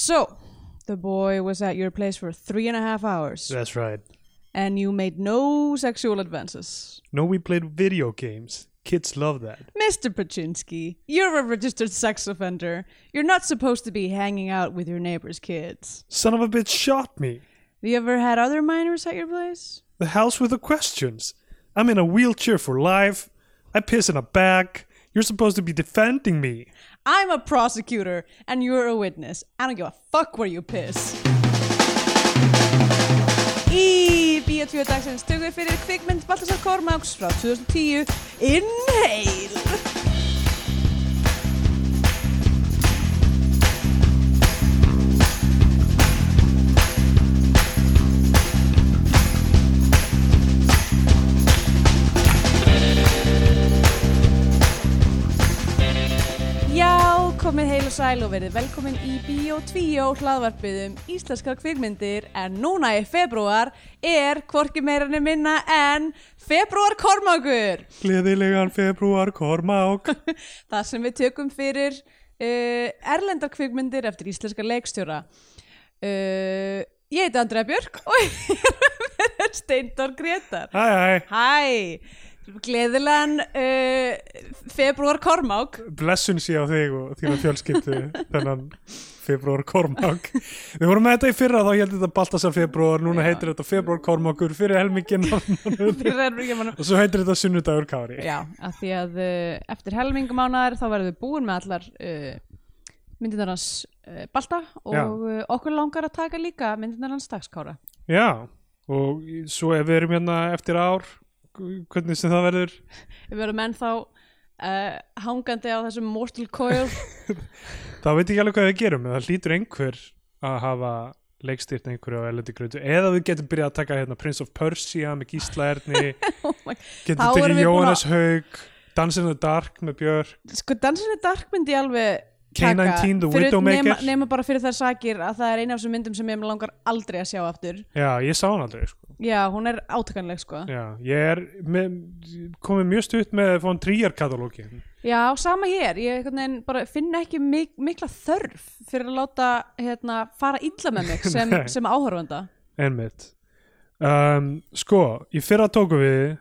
So, the boy was at your place for three and a half hours, That's right. and you made no sexual advances. No, we played video games. Kids love that. Mr. Paczynski, you're a registered sex offender. You're not supposed to be hanging out with your neighbor's kids. Son of a bitch shot me. Have you ever had other minors at your place? The house with the questions. I'm in a wheelchair for life. I piss in a bag. You're supposed to be defending me. I'm a prosecutor, and you're a witness. I don't give a fuck where you piss. Í Bíotvíu dagsins tökum við fyrir kvikmynd Baltasar Kormáks frá 2010 Inhale komið heil og sæl og verið velkomin í Bíotvíu hlaðvarpið um íslenskar kvikmyndir en núna í februar er hvorki meira en minna en februar Kormákur Gleðilegan februar, Kormák. Það sem við tökum fyrir uh, erlendar kvikmyndir eftir íslenska leikstjóra. Uh, ég heiti Andrea Björk og ég er Steindor Gretar. Hæ, hæ. Hæ, gleðilegan uh, februar Kormák. Blessun sé á þig og þína fjölskyldu þennan februar Kormák. Við vorum með þetta í fyrra þá heldur þetta Baltasar februar, núna heitir þetta februar Kormákur fyrir helmingin og svo heitir þetta sunnudagur Kári. Já, af því að uh, eftir helmingumánaðar þá verðum við búin með allar uh, myndirnar hans uh, Balta og Já. uh, okkur langar að taka líka myndirnar hans dagskára. Já, og svo ef við erum hérna eftir ár, hvernig sem það verður, Við verðum ennþá uh, hangandi á þessum mortal coil. Þá veit ég alveg hvað við gerum, það hlýtur einhver að hafa leikstýrt einhverju á elendi grötu. Eða við getum byrjað að taka hérna Prince of Persia með Gísla Erni. Oh getum tekið búin Jóhannes Haug Dance in the Dark með Björk. Sko, Dansinu Dark myndi ég alveg K-19 The Widowmaker. nema bara fyrir þær sakir að það er eina af þessum myndum sem ég langar aldrei að sjá aftur. Já, ég sá hann aldrei sko. Já, hún er átökanleg sko. Já, ég er með, komið mjög stutt með von Trier katalógin Já, sama hér, ég finn ekki mik mikla þörf fyrir að láta hérna, fara illa með mig sem, sem áhörfanda einmitt. Um, Sko, í fyrra tóku við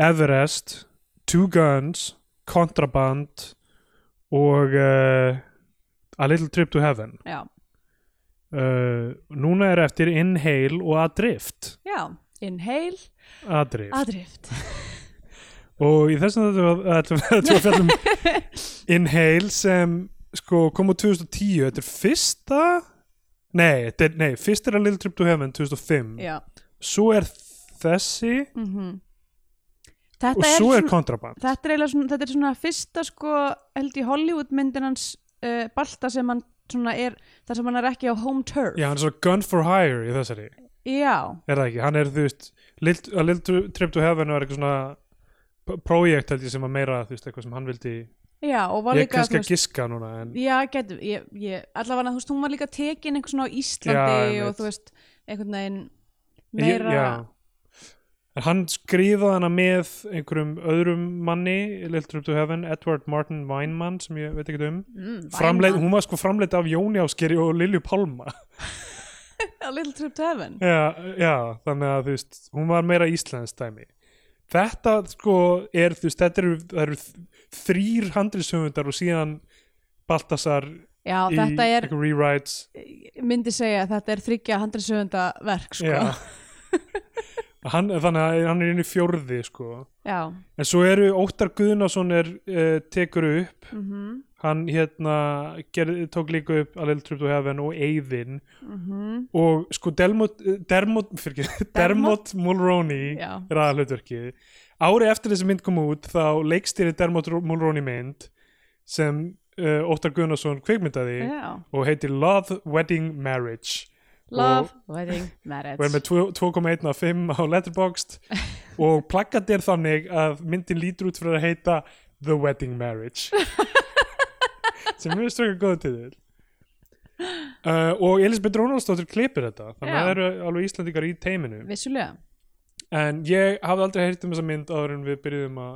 Everest Two Guns Contraband og uh, A Little Trip to Heaven. Já, uh, Núna er eftir Inhale og Adrift já, inhale, Adrift adrift og í þessum þetta að fjallum Inhale sem sko kom á 2010 þetta er fyrsta nei, þetta er, nei, fyrst er A Little Trip to Heaven 2005 Já, svo er þessi mhm og Þetta er, svo er svona, kontraband þetta, er svona, þetta er svona fyrsta sko held í Hollywood myndin hans uh, Balta sem hann svona er þar sem hann er ekki á home turf. Já, hann er svo gun for hire í þessari. Já, er það ekki, hann er þú veist Little, A Little Trip to Heaven var eitthvað svona projekt held ég sem að meira þú veist, eitthvað sem hann vildi já og var ég er líka kannski að giska núna en Já, getur, ég, ég, allavega þú veist, hún var líka tekin einhvern svona á Íslandi Já, og þú veist, einhvern veginn Ég- meira, já. En hann skrifaði hana með einhverjum öðrum manni Little Trip to Heaven, Edward Martin Weinmann sem ég veit ekki um. Mm, Framleið, Væna. hún var sko framleitt af Jóni Áskeri og Lilju Pálma. A Little Trip to Heaven? Já, já, þannig að þú veist hún var meira íslensk dæmi. Þetta sko er þú veist, þetta eru, eru þrýr handriðsöfundar og síðan Baltasar Já, í er, eitthvað rewrites. Myndi segja að þetta er þryggja handriðsöfunda verk, sko. Já. hann, þannig að hann er inn í fjórði sko. Já, en svo eru Óttar Guðnason er uh, tekur upp. Mhm, hann hérna gerði, tók líka upp A Little Trip to Heaven og Eyðin. Mhm. Og sko Delmot, Dermot, fyrir, Dermot Mulroney Já, er aðalhlutverkið ári eftir þessi mynd kom út þá leikstýri Dermot Mulroney mynd sem uh, Óttar Gunnarsson kvikmyndaði já. og heitir Love, Wedding, Marriage Love, wedding, marriage. Og er með 2 2,1 af 5 á Letterboxd og plakkat er þannig að myndin lítur út fyrir að heita The Wedding Marriage. Sem er stökka góð til þér uh, og Elisabeth Rónaldsdóttir klipir þetta þannig að það eru alveg Íslandingar í teiminu Vissulega. En ég hafði aldrei heyrt um þessa mynd áður en við byrjuðum að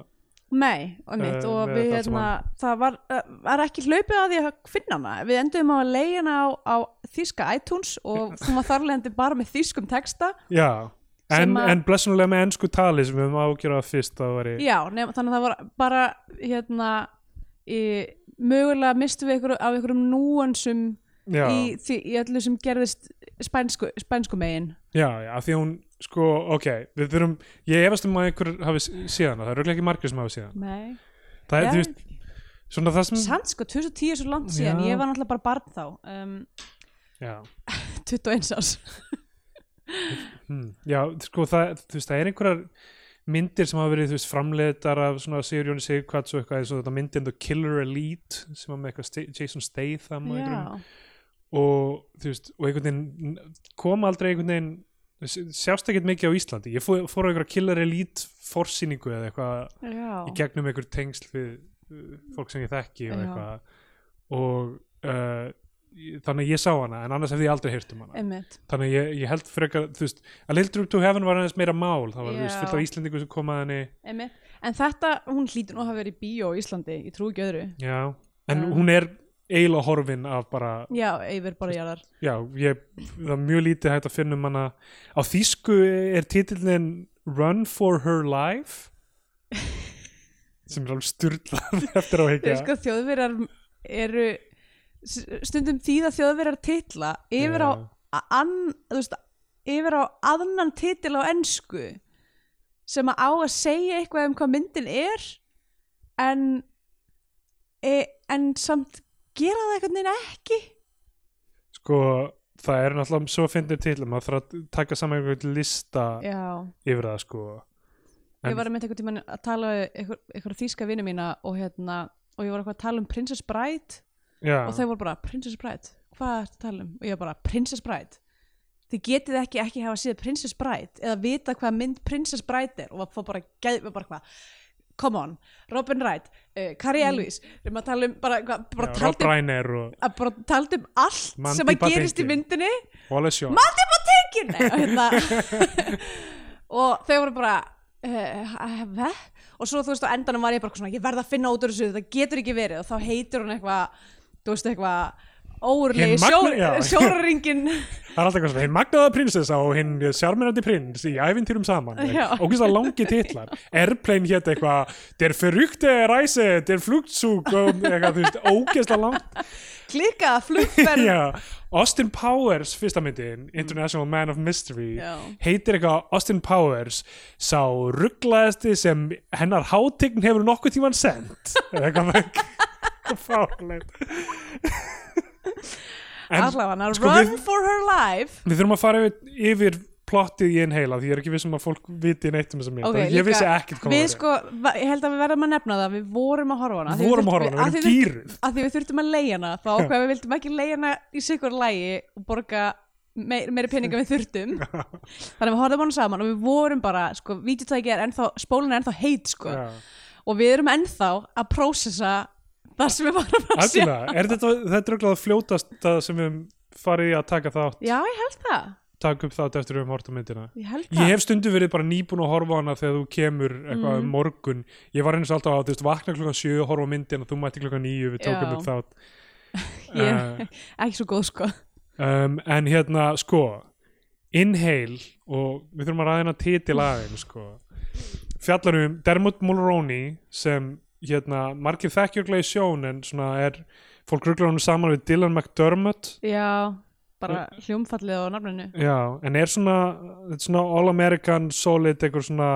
Nei, og, mitt, Eh, og við hérna, það var, var ekki hlaupið að því að finna hana. Við endum á að leiða hana á, á þýska iTunes og hún var þarlegandi bara með þýskum texta. já en, en blessunulega með ennsku tali sem við höfum ágjörða fyrst að væri Já, nefn, þannig að það var bara hérna, í, mögulega mistum við ykkur, af einhverjum núansum já, í, því, í öllu sem gerðist spænsku, spænsku megin. já, já, af því að hún sko, ok, við þurfum ég efast um að einhver hafi síðan það eru ekki margir sem hafi síðan Nei. það er, þú veist, svona það sem Samt sko, 2010 er svo langt síðan, Já. ég var náttúrulega bara barn þá, um, já, 21 árs. hm, já, sko það, þú veist, það er einhverjar myndir sem hafa verið, þú veist, framleitar af svona Sigur Jóni Sigurkvæts og eitthvað þetta myndin The Killer Elite sem var með eitthvað Jason Statham og einhverjum og þú veist, og einhvern veginn kom aldrei einhvern veginn sjást ekkert mikið á Íslandi ég fór, fór á einhverja Killer Elite forsýningu eða eitthvað já. í gegnum einhver tengsl við uh, fólk sem ég þekki og Já. eitthvað og uh, þannig að ég sá hana en annars hefði ég aldrei heyrt um hana Einmitt. þannig að ég, ég held frekar, þú veist A Little Trip to Heaven var aðeins meira mál það var þú veist, Já. fullt af Íslendingu sem kom að henni Einmitt. En þetta, hún hlýtur nú að hafa verið í bíó í Íslandi, ég trú ekki öðru. já, en Já. hún er eiginlega horfin af bara Já, yfir bara jarðar. já, ég, það er mjög lítið hægt að finna um hana. Á þýsku er titillin Run for her life sem er alveg styrlað eftir á higgja sko þjóðverjar eru stundum þýða þjóðverjar titla yfir á, a- an, veist, yfir á aðnan titil á ensku sem að á að segja eitthvað um hvað myndin er en e, en samt gera það einhvern veginn ekki. Sko það er náttúrulega svo að finna til maður þarf að taka saman einhvern lista Já, yfir það sko. Ég En- var að mynda einhvern tímann að tala við einhver, einhver þýska vinnu mína og hérna og ég var eitthvað að tala um Princess Bride já, og þau voru bara Princess Bride, hvað er þetta að tala um? og ég var bara Princess Bride. Þið getið ekki ekki hafa séð Princess Bride eða vita hvað mynd Princess Bride er og fór bara gæð bara hvað come on, Robin Wright, uh, Carrie Elvis. Við erum að tala um bara, hvað, bara, já Reiner og að bara taldi um allt Mandy sem að gerist í Patinkin. myndinni. Mandy Patinkin! Og hérna og þau voru bara uh, og svo þú veist á endanum var ég bara svona ég verð að finna út úr þessu, það getur ekki verið. Og þá heitir hún eitthvað þú veist eitthvað já. sjóraringin það er alltaf eitthvað svona hinn magnaða prinsessa og hinn sjármennandi prins í æfintýrum saman og hversu langi titlar Airplane hétt eitthvað der verrückte Reise, der Flugzug og eitthvað, þú veist, ógeðslega langt klikka, flugferð Austin Powers fyrsta myndin, International Man of Mystery Já. heitir eitthvað Austin Powers sá rugglaðasti sem hennar hátign hefur nokkuð tíman sendt eitthvað En allavega, sko, run við- for her life. Við þurfum að fara yfir, yfir plottið í einn heila því ég er ekki vissum að fólk viti neitt um þessa mynd Ok, okay, ég vissi ekkert hvað við sko, ég held að við verðum að nefna það við vorum að horfa hana Við vorum að horfa hana, við erum gýruð. að því við þurftum að leigja hana þá ákveða við vildum ekki leigja hana í sikur lægi og borga meir, meiri peninga við þurftum. Þannig við horfum hana saman og við vorum bara sko, vítjutæki er ennþá, spólun er ennþá heit sko, Já. og við erum ennþá að prósessa það sem við varum að sjá. Er þetta, þetta er að fljótast sem við farið í að taka þátt? Já, ég held það, taka upp þátt eftir við höfum hort á myndina? Ég held Ég hef stundu verið bara nýbúin að horfa á hana þegar þú kemur eitthvað Mm. morgun. Ég var eins og alltaf að þú veist vakna klukkan 7 og horfa á myndina þú mætti klukkan 9 við tókum Já. upp þátt. Ég, uh, ekki svo góð sko. um, En hérna sko Inhale og við þurfum að ræðina titil aðeins sko. Fjallar um Dermot Mulroney sem hérna margir þekkjörglega í sjón en svona er fólk rugglar hann saman við Dylan McDermott. Já, bara hljómfallið á nafninu. Já, en er svona, svona all-American solid, eitthvað svona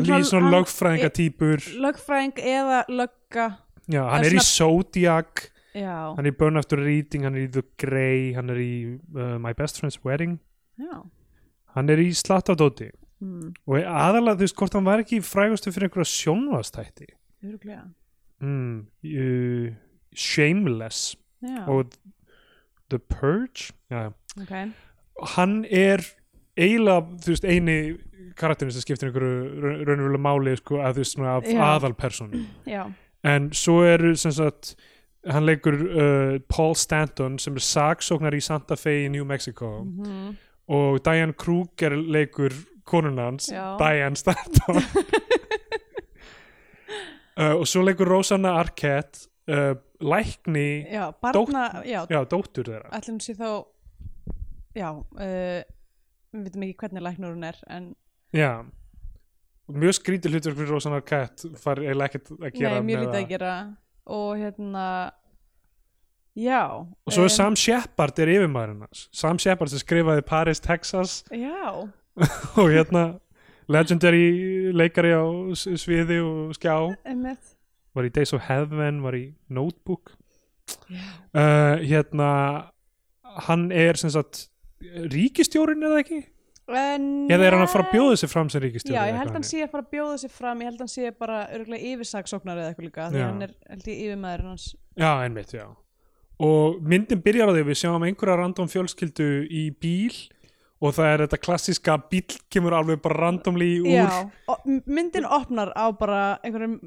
líð svona lögfræðingatýpur lögfræðing eða lögga. Já, hann er er í Zodiac. Já, hann er í Burn After Reading, hann er í The Grey hann er í uh, My Best Friend's Wedding. Já. Hann er í Slattadóti mm, og aðalega þú veist hvort hann var ekki frægustu fyrir einhverja sjónvastætti öruglega mm, uh, Shameless. Já, og The Purge? Já, ok. Hann er eiginlega, þú veist, eini karakterin sem skiptir einhverju ra- raunverulega máli sko, að þú veist, svona af aðalpersonu en svo eru sem sagt hann leikur uh, Paul Stanton sem er saksóknar í Santa Fe í New Mexico. Mhm. Og Diane Kruger leikur konun hans, Já. Diane Stanton uh, og svo leikur Rosanna Arquette uh, lækni já, barna, já, já, dóttur þeirra. Ætlum sé þá já, uh, við veitum ekki hvernig læknur hún er en já. Mjög skrítið hlutverk fyrir Rosanna Arquette far eiginlega ekkert að gera nei, mjög lítið að gera. Og hérna já og svo er em, Sam Shepard er yfirmaðurinn hans Sam Shepard sem skrifaði Paris, Texas. Já, og hérna legendary leikari á sviði og skjá. Einmitt. Var í Days of Heaven, var í Notebook. Já, uh, hérna hann er sem sagt ríkistjórin eða ekki? en, eða er hann að fara að bjóða sig fram sem ríkistjóri já, ég held hann sé að fara að bjóða sig fram ég held hann sé bara örgulega yfirsaksóknar eða eitthvað líka Já. hann er held ég yfirmaður hans. Já, einmitt, já. Og myndin byrjar á því að við sjáum einhverja random fjölskyldu í bíl og það er þetta klassiska bíl kemur alveg bara randomly úr Já, myndin opnar á bara einhverjum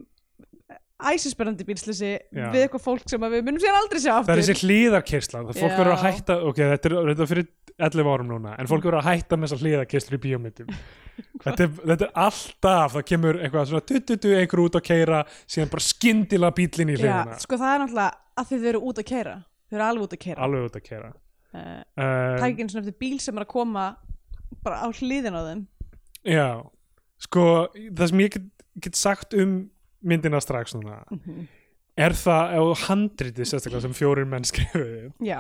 æsisperandi bílslisi Já. við eitthvað fólk sem við munum sér aldrei sjá það aftur. er þessi hlýðarkersla það fólk Já. verður að hætta, ok, þetta er, þetta er fyrir 11 árum núna, en fólk verður að hætta með þessar hlýðarkerslu í bíómyndum. Þetta, þetta er alltaf, það kemur eitthvað svona tuttutu, einhver út að keira síðan bara skyndilega bílinn í Já, hliðina sko það er náttúrulega að þið eru út að keira þau eru alveg út að keira alveg út að keira uh, um, tækinn svona eftir bíl sem er að koma bara á hliðin á þeim. Já, sko það sem ég get, get sagt um myndina strax núna er það, og handritið sérstaklega sem fjórir menn skrifuðu. Já,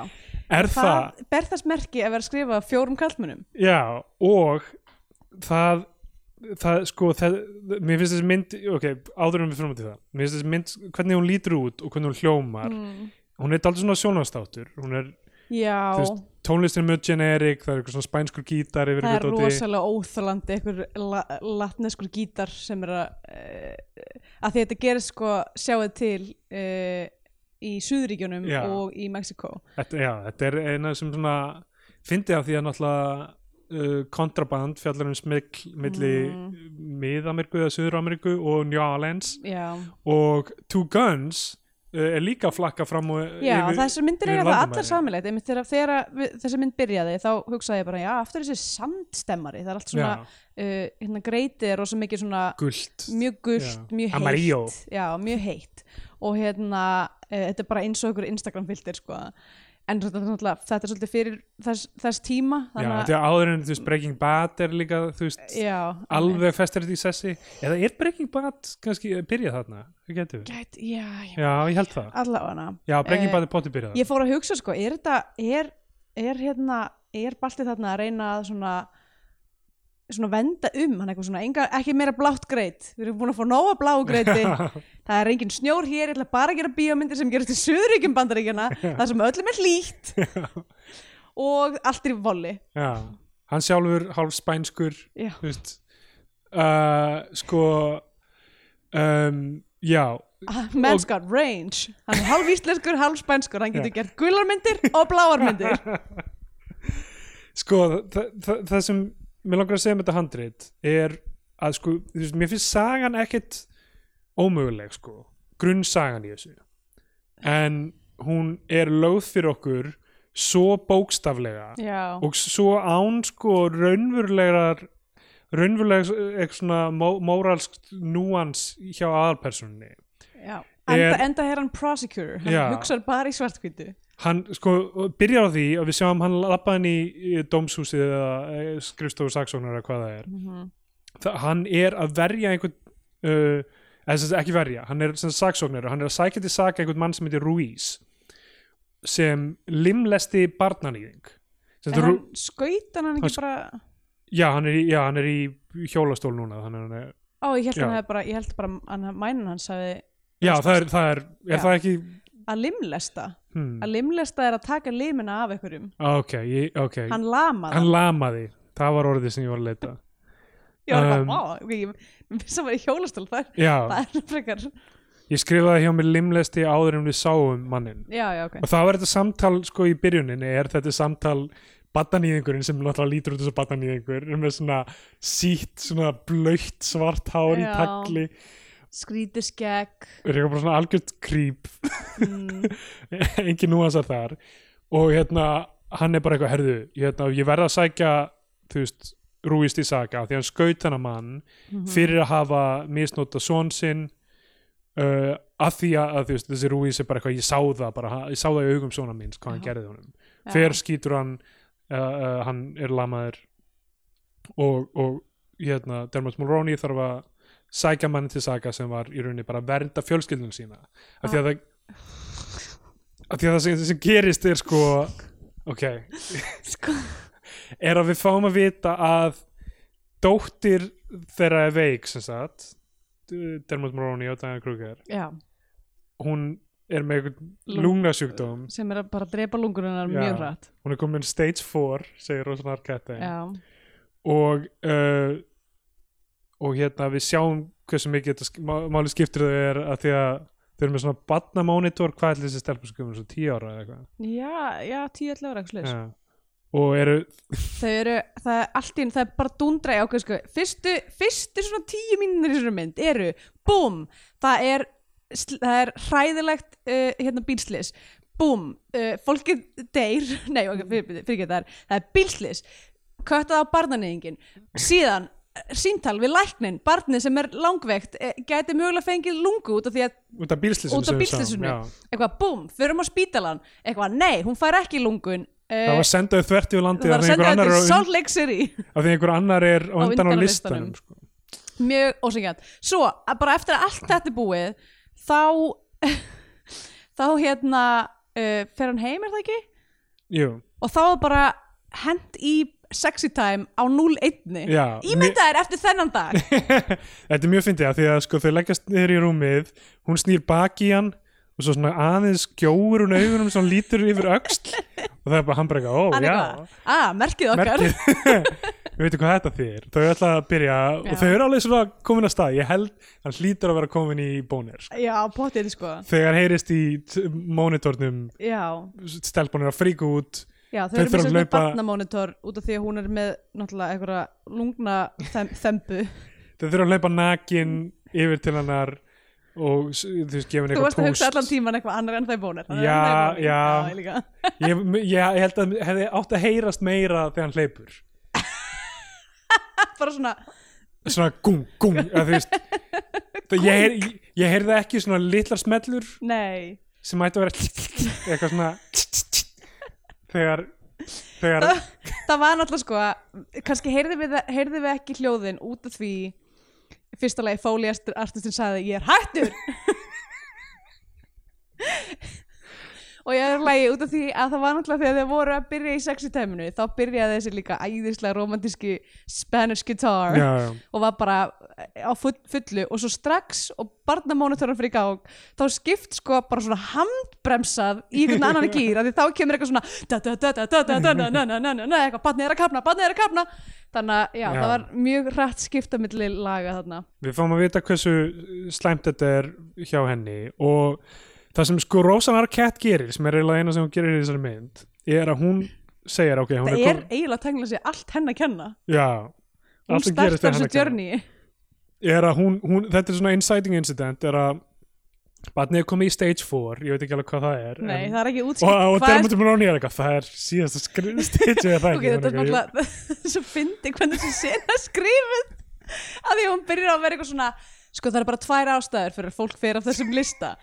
er það, það ber þess merki að vera að skrifa fjórum kallmönnum já, og það það sko, það, mér finnst þessi mynd ok, áður en við fyrir til það mér finnst þessi mynd, hvernig hún lítur út og hvernig hún hljómar. Mm. hún er aldrei svona sjónastáttur hún er, veist, tónlistin er mjög generik, það er eitthvað svona spænskur gítar það er eitthvað rosalega óþalandi einhver la, latneskur gítar sem er að uh, að því þetta gerir sko sjáðu til uh, í Suðuríkjunum Já. og í Mexiko þetta, já, þetta er eina sem svona fyndi af því að náttúrulega uh, kontraband fjallar um smikl milli Mm. Mið-Ameríku eða Suður-Ameríku og New Orleans. Já, og Two Guns er líka að flakka fram og já þessar myndir yfir eiga það allar samilegt þegar, þegar við, þessi mynd byrjaði þá hugsaði ég bara, já, aftur þessi sandstemmari. Það er allt svona, uh, hérna greitið er rosa mikið svona gult. mjög gult, mjög heitt. Já, mjög heitt. Og hérna, uh, þetta er bara eins og ykkur Instagram filter sko en þetta er, er svolítið fyrir þess, þess tíma já, þannig þetta er áður en þú veist Breaking Bad er líka þú veist já, alveg þetta í sessi. Eða er Breaking Bad kannski að byrja þarna? Það getur Gæt, já, já, já, ég held það. Allavega. Já, Breaking Eh, Bad er potið byrjað ég fór að hugsa sko, er þetta er, er hérna, er baltið þarna að reyna að svona svona venda um hann eitthvað svona enga, ekki meira blátt greit, við erum búin að fá nóga bláu greiti það er engin snjór hér, ég ætla bara að gera bíómyndir sem gerast í Suðuríkjum bandaríkjana þar sem öllum er hlýtt. Og allt er í voli já, hann sjálfur hálf spænskur veist. Uh, sko um, já. Ah, man's got range. Hann er hálf íslenskur, hálf spænskur. Hann getur Já. gert gularmyndir og bláarmyndir sko það, það, það sem mér langar að segja með þetta handrit er að sko, þú veist, mér finnst sagan ekkit ómöguleg sko. Grunnsagan í þessu. En hún er lögð fyrir okkur svo bókstaflega já, og svo án sko raunverulegar raunverulegs eitthvað svona mó- móralsk núans hjá aðalpersonunni já. Er- enda, enda er hann prosecutor. Hann Já. hugsar bara í svartkvítu hann sko byrjar á því að við sjáum hann lappa inn í, í dómshúsið eða eh, skrifstofu saksóknar eða hvað það er. Mhm. það, hann er að verja einhvern uh, eða ekki verja, hann er sem saksóknar og hann er að sækja til saka einhvern mann sem heitir Ruiz sem limlesti barnanýðing en hann Ru- skaut hann Hann ekki sk- bara já, hann í, já, hann er í hjólastól núna að hann er Ó, ég held Já. hann bara, ég held bara að mænin hans hefði Já, það er, það er, er það ekki að limlesta. Hmm, að limlesta er að taka limina af einhverjum. Ok, ég, ok. Hann hann, lamaði lamaði. Það var orðið sem ég var að leita ég var bara, um, vá, ok, ég mér finnst það var í hjólastól það er, frekar ég skrifaði hjá mér limlesti áður en við sáum mannin já, já, ok. Og það var þetta samtal sko í byrjuninni er þetta samtal batanýðingurinn sem náttúrulega lítur út þessu batanýðingur með svona sítt, svona blöytt svart hár í Já. tagli. Skrítið skegg. Er eitthvað bara svona algjört krýp mm, engin núansar þar. Og hérna hann er bara eitthvað herðu hérna, ég verð að sækja þú veist, rúist í saga því hann skaut hennar mann mhm. fyrir að hafa misnóta són sinn uh, að því að, að veist, þessi Rúís er bara eitthvað, ég sá það bara, ég sá það í augum svona míns hvað hann Já. gerði honum Já. fer skýtur hann uh, uh, hann er lamaður og, og hérna, Dermot Mulroney þarf að sækja manni til saga sem var í rauninni bara að vernda fjölskyldun sína af því að það af því að það sem, sem gerist er sko ok, sko, er að við fáum að vita að dóttir þeirra er veik sem sagt Dermot Mulroney og Diana Kruger já, hún er með einhvern Lung- lungnasjúkdóm. sem er að bara drepa lungurinnar mjög hrætt hún er komin stage 4 segir Rosanna Arquette og uh, og hérna við sjáum hversu mikið má- máli skiptir þau er að því að þau eru með svona badnamónitor hvað er þessi stelpur sem komur svo 10 ára eða eitthvað? Já, já, tíu allir ára ekki slags ja. Og eru þau eru, það er allt í einu, það er bara dundra í ákveð sko, fyrstu, fyrstu svona tíu mínútur í svona mynd eru, búm það er, það er hræðilegt uh, hérna bílslis búm, uh, fólkið deyr nei, fyrir, fyrir, fyrir það er það er bílslis, köttað á barnanýðingin síðan eh, síntal við læknin, barnið sem er langveikt eh, gæti mögulega fengið lungu út af því að út af bílslýsinu Út af bílslysinu. eitthvað búm, förum á spítalan eitthvað, nei, hún fær ekki lungun það var sendaðu þvert yfir landi það var af annar til Salt Lake City. af því einhver annar er á undan á listanum sko. mjög ósengjant svo, bara eftir að allt þetta er búið þá þá hérna uh, fer hann heim, er það ekki? Jú, og þá er bara hent í sexy time á 0-1 já ímyndaðir eftir þennan dag. Þetta er mjög fyndið að því að sko þau leggjast niður í rúmið hún snýr baki í hann og svo svona aðeins skjóur hún augunum sem lítur yfir öxl. Og það er bara hann bara eitthvað, ó Hann já. ah, merkið okkar. Við veitum hvað þetta þýr þau ætla að byrja. Já. og þau eru alveg svona komin að stað. Ég held hann hlýtur að vera komin í bónir já, potið sko. Þegar heyrist í mónitornum stelpunir að fríka út. Já þau eru með að svona hlaupa- barnamonitor út af því að hún er með náttúrulega einhverja lungna þem, þembu. Þau þurfa að hlaupa nakin yfir til hennar og þú veist gefin þú eitthvað varst að hugsa allan tíman eitthvað annar en það er bónir Já, það já. ég ég, held að hefði átt að heyrast meira þegar hann hleypur. Bara svona svona gung, gung þú veist. Það, ég, heyr, ég, ég heyrði ekki svona litlar smellur nei. sem ætti að vera eitthvað svona þegar þegar það var náttúrulega sko kannski heyrði við, heyrði við ekki hljóðin út af því fyrsta lagi fóli artistin sagði ég er hættur og ég er lagi út af því að það var náttúrulega þegar þeir voru að byrja í sexy tæminu þá byrjaði þessi líka æðislega romantíski Spanish guitar já, já. og var bara á full, fullu og svo strax og barnamónitorinn fyrir gang þá skipt sko bara svona handbremsað í einhvern annan gýr af því þá kemur eitthvað svona eitthvað barnið er að kapna, barnið er að kapna þannig að já, Já. það var mjög rætt skipta milli laga þarna við fáum að vita hversu slæmt þetta er hjá henni og það sem sko Rosan Arquette gerir sem er eiginlega eina sem hún gerir í þessari mynd er að hún segir ok, hún það er, er eiginlega tengla sig allt henn að kenna. Já, hún startar þessu að journey. Er að hún, hún, þetta er svona inciting incident er að barnið er komið í stage 4 ég veit ekki alveg hvað það er nei, en, það er ekki og, útskipt og er dermatum Róni er eitthvað það er síðasta skri- stage eða það ok, ekki þetta er svo fyndi hvernig þessi sena skrifið að því að hún byrjar að vera eitthvað svona sko það er bara tvær ástæður fyrir að fólk fer af þessum lista.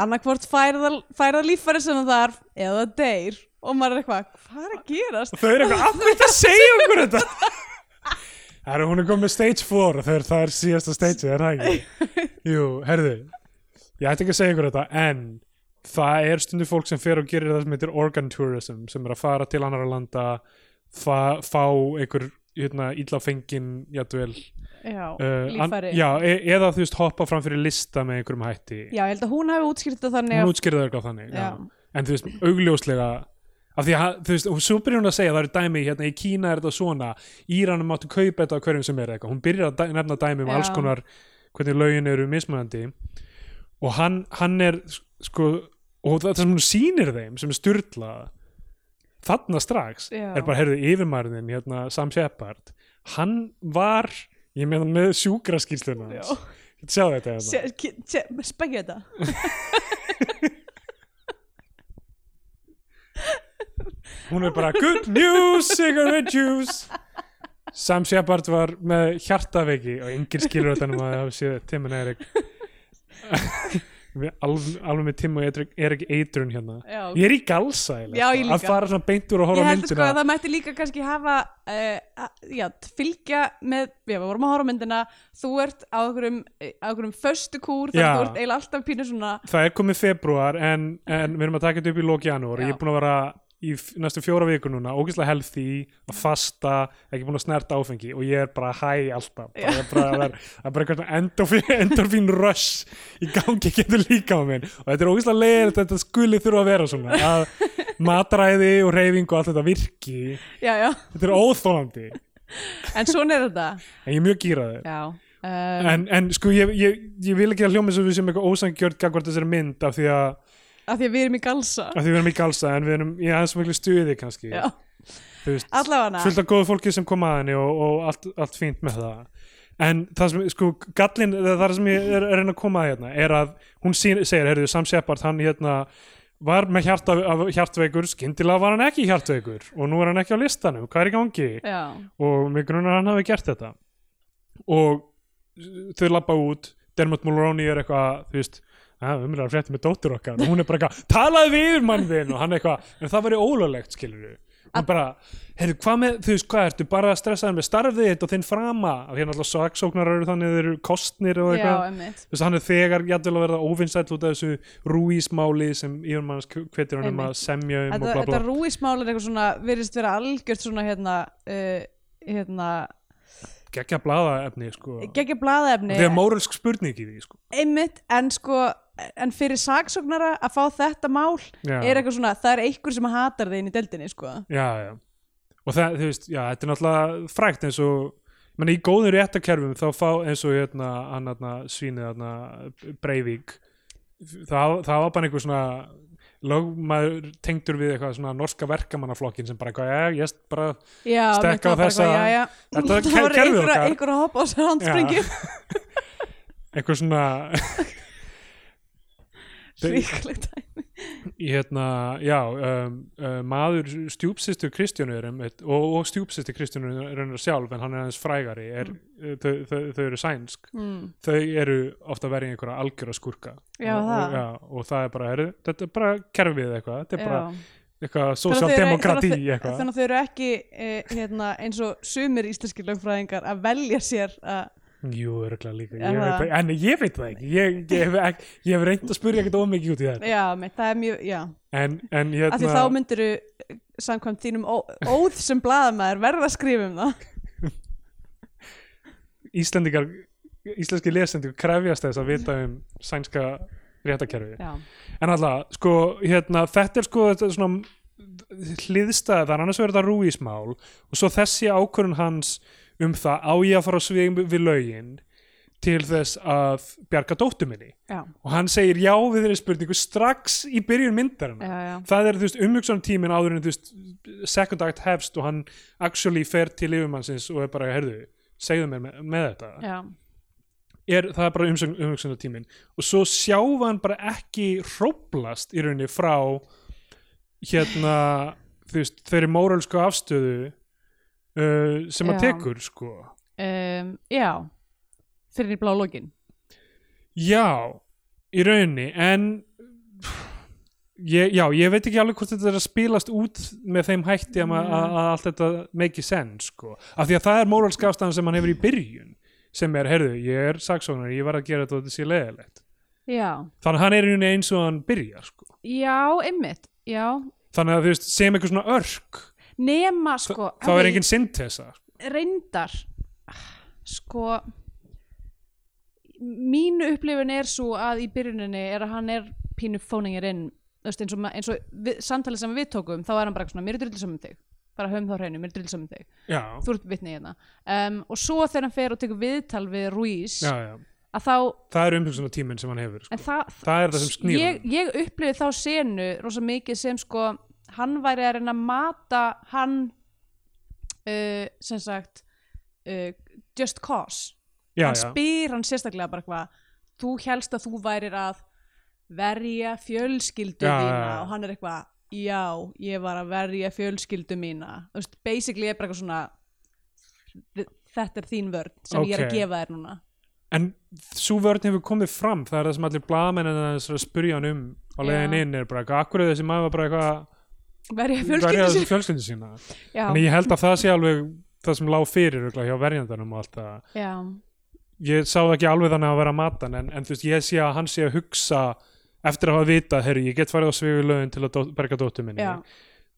Annarkvort færða líffæri sem það þarf eða deyr og maður er eitthvað, hvað er að gerast? og þau eru eitthvað, af þetta segja okkur þetta? Það er hún er komið stage 4 og þau eru það er síðasta stage er það ekki? Jú, herðu ég ætti ekki að segja ykkur þetta en það er stundu fólk sem fer og gerir það sem heitir organ tourism sem er að fara til annara landa fá einhver hérna, illa fengin jætvel Já, uh, líffæri já, e eða þú veist hoppa fram fyrir lista með einhverjum hætti Já, ég held að hún hafi útskýrt það þannig hún að útskýrði það eitthvað þannig já. Já. en þú veist, augljóslega af því að þú veist, og svo byrjar hún að segja það eru dæmi, hérna í Kína er þetta svona Íranum máttu kaupa þetta á hverjum sem er eitthvað hún byrjar að dæ- nefna dæmi um Já. alls konar hvernig lögin eru mismunandi og hann, hann er sko, og það sem hún sýnir þeim sem er styrla þarna strax er bara, heyrðu, hérna, Sam Shepard hann var, ég meina með sjúkraskýrsluna hans. Sjá þetta hérna. Spekja þetta. Hún er bara good news, cigarette juice. Sam Shepard var með hjartaveiki og enginn skilur þetta nema að það séð Tim and Eric. Við alveg, alveg með Tim og er, er ekki eitrun hérna Já. ég er í galsa Já, sko, ég líka. að fara svona beintur og Ég horfa á held sko myndina að það mætti líka kannski hafa uh, já, fylgja með, við vorum að horfa myndina þú ert á einhverjum, föstu kúr, þannig að þú ert eiginlega alltaf pínu svona það er komið februar en, en við erum að taka þetta upp í lóki janúar ég er búin að vera í næstu fjóra vikur núna ógeðslega healthy, að fasta ekki búin að snerta áfengi og ég er bara hæ alltaf, bara, er bara, það er, er bara eitthvað endorfín, rush í gangi getur líka á minn og þetta er ógeðslega leiðir þetta skuli þurfa að vera svona að matræði og reyfing og allt þetta virki. Já, já, þetta er óþólandi en svona er þetta. En ég er mjög gýraður um, en, en sko ég, ég, ég vil ekki að hljóma og við sem eitthvað ósangjörd gagvart þessari mynd af því að, af því að við erum í galsa. Af því við erum í galsa en við erum í aðeins miklu stuði kannski. Allavega. fullt af góðu fólki sem kom að henni og, og allt, allt fínt með það. En það sem, sko, gallin það sem ég er, er að að koma að hérna er að hún sín, segir, heyrðu, Sam Shepard hann hérna var með hjarta, hjartveikur skyndilega var hann ekki hjartveikur og nú er hann ekki á listanum, hvað er í gangi? Já, og mig grunar að hann hafi gert þetta. Og þau labba út Dermot Mulroney er eitthvað þú veist, að umræðar frétti með dóttur okkar og hún er bara eitthvað, talaðu við mann þinn og hann eitthvað, en það væri ólöglegt skilur við hann bara, heyrðu, hvað með þú veist, hvað ertu bara stressaður með starfið þitt og þinn frama, af hérna alltaf saksóknar eru þannig þeir eru kostnir og eitthvað. þú veist, hann er þegar jætvel að verða óvinnsæll út af þessu rúísmáli sem yfirmanns hvetir hann um að semja um og bla bla. þetta rúísmál er eitthvað svona virðist vera algjört svona hérna uh, hérna, geggja blaða efni sko. geggja blaðefni þegar mórelsk spurning í því sko. einmitt, en sko en fyrir saksóknara að fá þetta mál Já. er eitthvað svona, það er einhver sem hatar inn í deildinni, sko. Já, já. Og það, þú veist, já, þetta er náttúrulega frægt eins og, menn í góðum réttakerfum þá fá eins og hérna hann hérna svínið hérna Breivik það, það var bara einhver svona lögmaður tengdur við eitthvað svona norska verkamannaflokkin sem bara eitthvað, ég bara Stekka var á þessa- þetta okkar. einhver að hoppa á sér handspringi einhver svona ríklegt hérna, já um, uh, maður stjúpsistur Kristjánu er einmitt, og, og stjúpsistur Kristjánu er raunar sjálf en hann er aðeins frægari er, mm. þau, þau, þau eru sænsk mm. þau eru ofta verið einhverja algjöra skurka Já, og, það. og, já, og það er bara, heru, þetta er bara kerfið eitthvað, þetta er bara Já. eitthvað að að þau- eitthvað þannig að þau eru ekki eh, hérna, eins og sumir íslenski lögfræðingar að velja sér að Jú, örgulega líka, ég veit, það? það- en ég veit það ekki. Ég, ég, ekki, ég hef reynd að spyrja ekkert ómikið út í þetta. Já, mitt, það er mjög, já. En, en af því hérna þá myndiru samkvæmt þínum ó, óð sem blaðamæður verða að skrifa um það. Íslendingar íslenski lesendur krefjast þess að vita um sænska réttakerfi en alltaf, sko, hérna þetta er sko þetta er svona hliðstæð, það er annars verið þetta rúísmál og svo þessi ákvörun hans um það á ég að fara á svegum við lögin til þess að bjarga dóttur minni? Já, og hann segir já við þeirri spurningu strax í byrjun myndarinn það er þú veist umhugsan tíminn áður en þú veist second act hefst og hann actually fer til yfirmannsins og er bara, herðu, segðu mér með, með þetta. Já. er, það er bara umhugsan tíminn og svo sjáum hann bara ekki hróplast í rauninni frá hérna þú veist, þeirri móralsku afstöðu uh, sem Já. tekur sko. Um, já. Fyrir í blá lokin. Já, í rauninni en ég, já, ég veit ekki alveg hvort þetta er að spilast út með þeim hætti að, að, að allt þetta make sense sko, af því að það er móralska afstæðan sem hann hefur í byrjun sem er, heyrðu, ég er saksóknar ég var að gera þetta og þetta sé leðilegt já, þannig að hann er í rauninni eins og hann byrjar sko. já, einmitt já, þannig að þú veist, sem eitthvað svona örk nema sko þá er Harry, engin syntesa reyndar sko mínu upplifun er svo að í byrjuninni er að hann er pínu fóningir inn veist, eins og, eins og við, samtalið sem við tókum þá er hann bara svona, mér er drullisam um þig. Bara höfum þá hreinu, mér er drullisam um þig. Já, þú ert vitni hérna. Um, og svo þegar hann fer og tekur viðtal við Ruiz já, já, að þá, það er umhugsunar tíminn sem hann hefur sko. það það er það sem snýr ég, ég upplifði þá senu rosa mikið sem sko hann væri að reyna að mata hann uh, sem sagt uh, just cause. Já, hann já, spyr hann sérstaklega bara hvað þú helst að þú værir að verja fjölskyldu Já, þína? og hann er eitthvað já, ég var að verja fjölskyldu mína. Þú veist, basically er bara eitthvað svona þetta er þín vörn sem ég er að gefa þér núna. En svo vörn hefur komið fram það er það sem allir blaðmennin að spyrja hann um á leiðin inn er bara eitthvað, akkur er þessi maður bara eitthvað verja fjölskyldu sína já, Þannig ég held að það sé alveg það sem lág fyrir hjá verjandanum og allt það. Ég sá það ekki alveg þannig að vera að mata hann en, en þú veist, ég sé að hann sé að hugsa eftir að hafa vitað, herru, ég get farið á svigu lögin til að dó, berga dóttur minni. já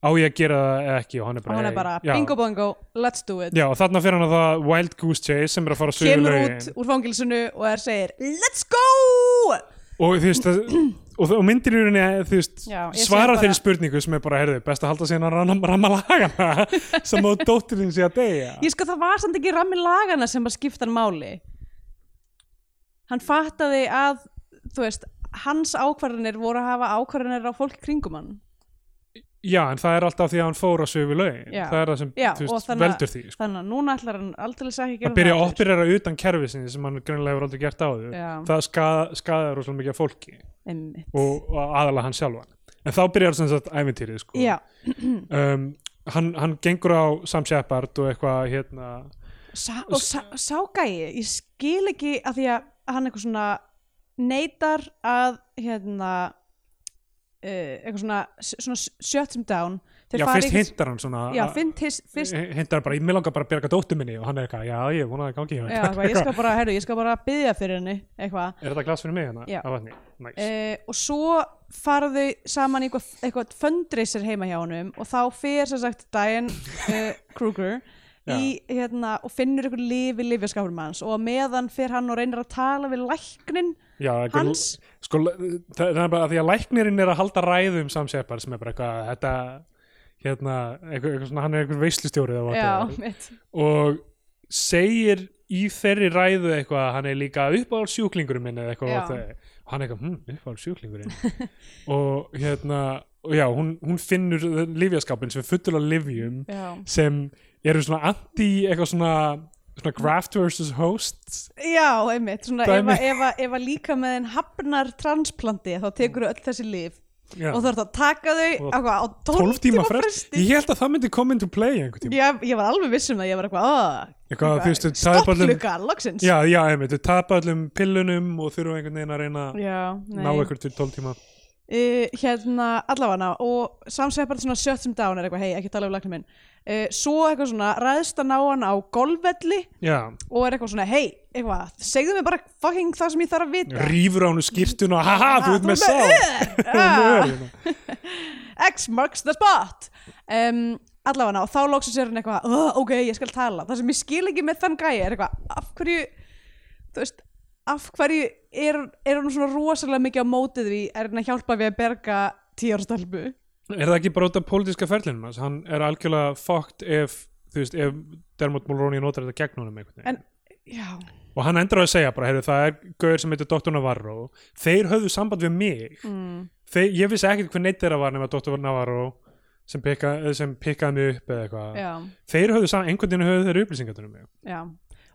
Á ég að gera það ekki og hann er bara, hann er "Hey." bara já, bingo bongo, let's do it Já, og þarna fyrir hann að það Wild Goose Chase sem er að fara á svigu kemur lögin. út úr fangilsinu og er segir let's go Og þú veist, það, og, og myndir í rauninni, svara þeirri spurningu sem er bara, herðu, best að halda síðan að ramma, ramma lagana sem á dótturinn sé að deyja. ég sko það var samt ekki rammi lagana sem að skipta hann máli hann fattaði að þú veist, hans ákvarðanir voru að hafa ákvarðanir á fólk kringum hann Já, en það er alltaf því að hann fór á svigu lögin. Já. Það er það sem, Já, veist, þannig að- veldur því. Sko. þannig að núna ætlar hann aldrei ekki að gera að byrja að operera utan kerfisins sem hann greinlega hefur aldrei gert áður Já. það skada, skadaður rosalega mikið af fólki og, og aðalega hann sjálfan en þá byrjar sem sagt æventýrið sko. um, hann, hann gengur á Sam Shepard og eitthvað hérna Sa og sá gæi ég skil ekki að því að hann eitthvað svona neytar að hérna eitthvað svona, svona shut him down Þeir já, fyrst hintar hann svona já, fyrst, fyrst, hann bara, ég langar bara að bjarga dóttur minni og hann er eitthvað, já, ég vona að það gangi hjá já, eitthvað, ég skal bara, herru, ég skal bara byggja fyrir henni eitthvað er þetta glas fyrir mig hérna? Já. Nice. uh, og svo fara þau saman í eitthvað, eitthvað fundraiser heima hjá honum og þá fer sem sagt Diane uh, Kruger í, hérna, og finnur eitthvað líf í lifjaskapur manns og meðan fer hann og reynir að tala við læknin já, hans? sko, það, er bara að því að læknirinn er að halda ræðu um Sam Shepard sem er bara eitthvað, þetta hérna, eitthvað, eitthvað svona, hann er eitthvað veislustjórið já, og segir í þeirri ræðu eitthvað að hann er líka uppáhald sjúklingurinn minn eða eitthvað hann er eitthvað, hm, uppáhald sjúklingurinn og hérna og já, hún, hún finnur livjaskapin sem er fullur af livjum já, sem eru svona anti eitthvað svona, svona graft versus host já einmitt. Svona, ef, að- að- að líka með en hafnar transplanti þá tekur öll þessi líf já. og þú ert að taka þau Og á, hvað, á 12, 12 tíma frest fresti. ég held að það myndi koma into play einhvern tíma. Ég, ég var alveg viss um það, ég var eitthvað "Ah, eitthvað, þau klukka, loksins. Já, já, einmitt, þau tapa öllum pillunum og þurfa einhvern veginn að reyna að já ná ykkur til 12 tíma uh, hérna allavega og samsveipar svona shut him down er eitthvað, hei, ekki tala um læknum minn. Uh, svo eitthvað svona, ræðst að ná hann á golfvelli já, og er eitthvað svona, hei, eitthvað segðu mér bara fucking það sem ég þarf að vita. Rýfur á hennu skýrtun og haha, þú ert með sá Ah, hérna. X marks the spot. Um, allavega og þá loksins er hann eitthvað "Uh, ok, ég skal tala, það sem ég skil ekki með þann gæi er eitthvað, af hverju þú veist, af hverju er, er hann svona rosalega mikið á mótið því er hann að hjálpa við að berga tíjarastelpu er það ekki bara út af pólitíska ferlinum? Hans? hann er algjörlega fucked ef þú veist, ef Dermot Mulroney notar þetta gegn honum einhvern veginn. En- og hann endur að segja bara, heyrðu, það er gauður sem heitir Dr. Navarro. Þeir höfðu samband við mig. Mm, þeir, ég vissi ekkert hver neitt þeirra var nema Dr. Navarro sem, pikka, sem pikkaði mig upp eða eitthvað. Þeir höfðu saman, einhvern veginn höfðu þeir upplýsingatunum mig. Já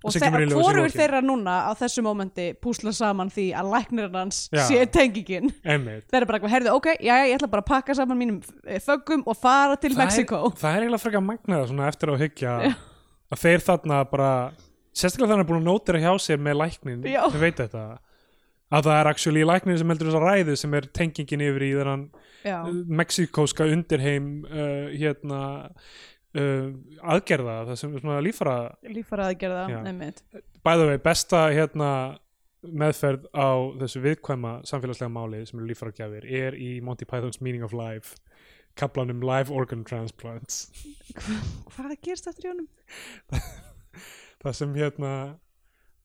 og hvorur þeirra núna á þessu mómenti púsla saman því að læknirinn hans sé tengingin. Einmitt. Þeir eru bara eitthvað, heyrðu, ok, já, ég ætla bara að pakka saman mínum eh, föggum og fara til Mexiko það er, það er eiginlega frekar magnaða svona eftir að hyggja að þeir þarna bara sérstaklega þannig að búin að nótira hjá sér með læknin Já. þau veit þetta. Að það er actually læknin sem heldur þess að ræðu sem er tengingin yfir í þennan mexikóska undirheim uh, hérna uh, aðgerða það sem er svona lífara líffara aðgerða, nefnit bæða vei besta hérna meðferð á þessu viðkvæma samfélagslega máli sem eru líffaragjafir er í Monty Python's Meaning of Life kaplanum Live Organ Transplants. Hvað gerst eftir í honum? það sem hérna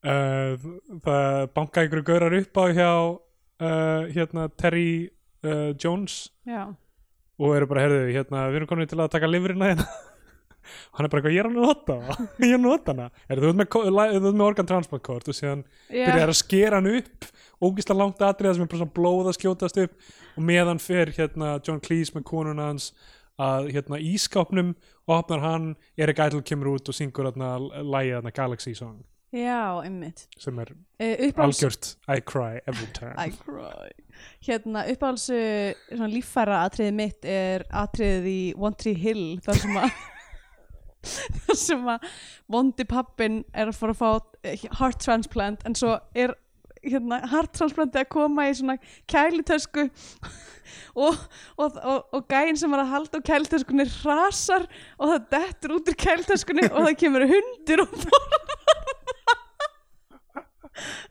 uh, það banka ykkur gaurar upp á hjá uh, hérna Terry uh, Jones já, og eru bara, herðu, hérna, við erum komin til að taka lifrina hérna hann er bara eitthvað, ég er að nota ég er að nota hana, er þú ert með, ko- li- þú ert með organ transplant kort? Og síðan byrjar að skera hann upp. Ógislega langt atriða sem er bara svona blóð að skjótast upp. Og meðan fer hérna John Cleese með konuna hans að hérna ískápnum opnar hann Erik Idle kemur út og syngur hérna lægið hérna Galaxy Song. Já, einmitt. Sem er uh, algjört I cry every time. I cry. Hérna, uppáhalds uh, svona líffæra atriðið mitt er atriðið í One Tree Hill þar sem að þar sem að vondi pappin er að fara að fá eh, heart transplant en svo er hérna, heart transplanti að koma í svona kælitösku og, og, og, og gæinn sem var að halda á kælitöskunni rasar og það dettur út úr kælitöskunni og það kemur hundur og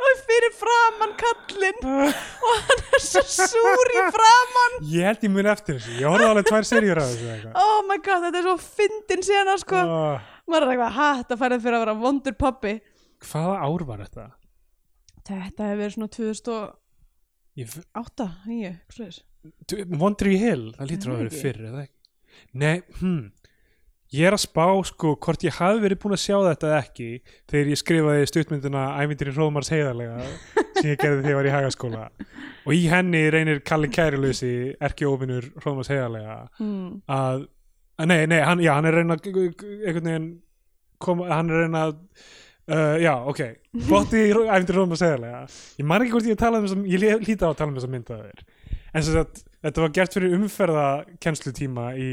og fyrir framann kallinn. Og hann er svo súr í framann Ég held ég muni eftir þessu, ég horfði alveg tvær serjur af þessu oh my god, þetta er svo fyndin sena sko. Oh, maður er eitthvað, ha, þetta færið fyrir að vera vondur pappi Hvaða ár var þetta? þetta hefur verið svona 2008 Ég, 9, sluðis Du- Wonder Hill, það lítur að vera fyrr eða ekki? Nei, hm Ég er að spá sko hvort ég hafi verið búin að sjá þetta eða ekki þegar ég skrifaði stuttmyndina Ævintýri Hróðmars heiðarlega sem ég gerði þegar ég var í hagaskóla. Og í henni reynir Kalli Kærilösi erki ofinur Hróðmars heiðarlega hmm. að, að nei, nei, hann, já, hann er að reyna að einhvern veginn koma, hann er að reyna að uh, já, ok, botti í Ævintýri Hróðmars heiðarlega. Ég man ekki hvort ég talaði um þessum ég lí- hlýta á að tala um þessa mynda þér. En sem sagt, þetta var gert fyrir umferðakennslutíma í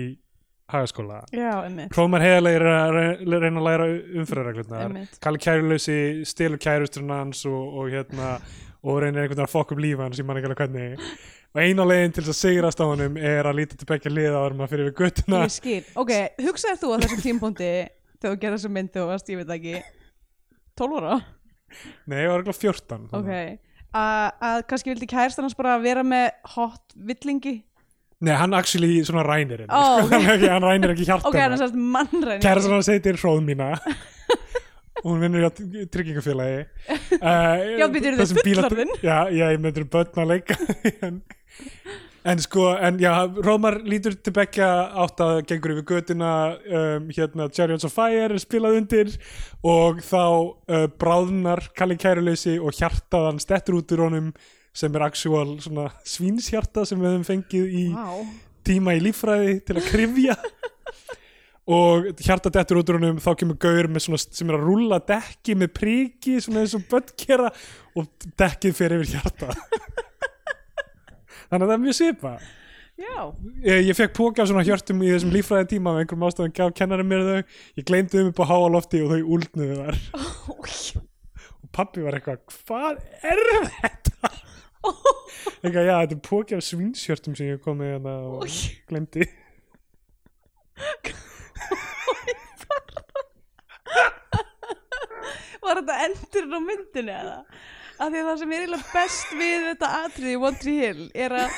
hagaskóla. Hróðmar heiðarlega er að re- reyna að læra umferðarreglurnar. Einmitt. Kalli Kærulösi stelur kærusturinn hans og, og hérna og reynir einhvern veginn að fokk upp líf hans ég man ekki alveg hvernig. Og eina leiðin til þess að sigrast á honum er að líta til bekkja liða áður maður fyrir við göttuna ég skil, ok, hugsaðir þú á þessum tímpúndi þegar þú gerði þessum mynd þegar þú varst, ég veit ekki 12 ára, nei, ég var ekki 14 ok. Að kannski vildi kærstan hans bara vera með hot villingi nei, hann actually svona rænir henni Ó, sko. ok. hann, rænir ekki hjarta ok, hann er sérst mannræni kæra hann heitir Hróð mína og hún vinnur hjá tryggingafélagi uh, Já, eru þið fullorðin? Já, ég myndir börn að leika en, en sko, en já Rómar lítur til bekkja átt að gengur yfir götuna um, hérna Chariots of Fire er spilað undir og þá uh, bráðnar Kalli Kæruleysi og hjartað hann stettur út úr honum sem er actual svínshjarta sem við höfum fengið í wow. tíma í líffræði til að krifja og hjarta dettur út úr honum þá kemur gaur svona sem er að rúlla dekki með priki svona eins og börn gera og dekkið fer yfir hjarta. Þannig að það er mjög svipa já, ég, ég fekk póka af svona hjörtum í þessum líffræði tíma með einhverjum ástæðum gaf kennari mér þau ég gleymdi þeim upp á háa lofti og þau úldnuðu þar. Og pappi var eitthvað hvað er þetta eitthvað já þetta er póki af svínshjörtum sem ég kom með hérna og gleymdi var þetta endurinn á myndinu eða? Af því að það sem er eiginlega best við þetta atriði í One Tree Hill er að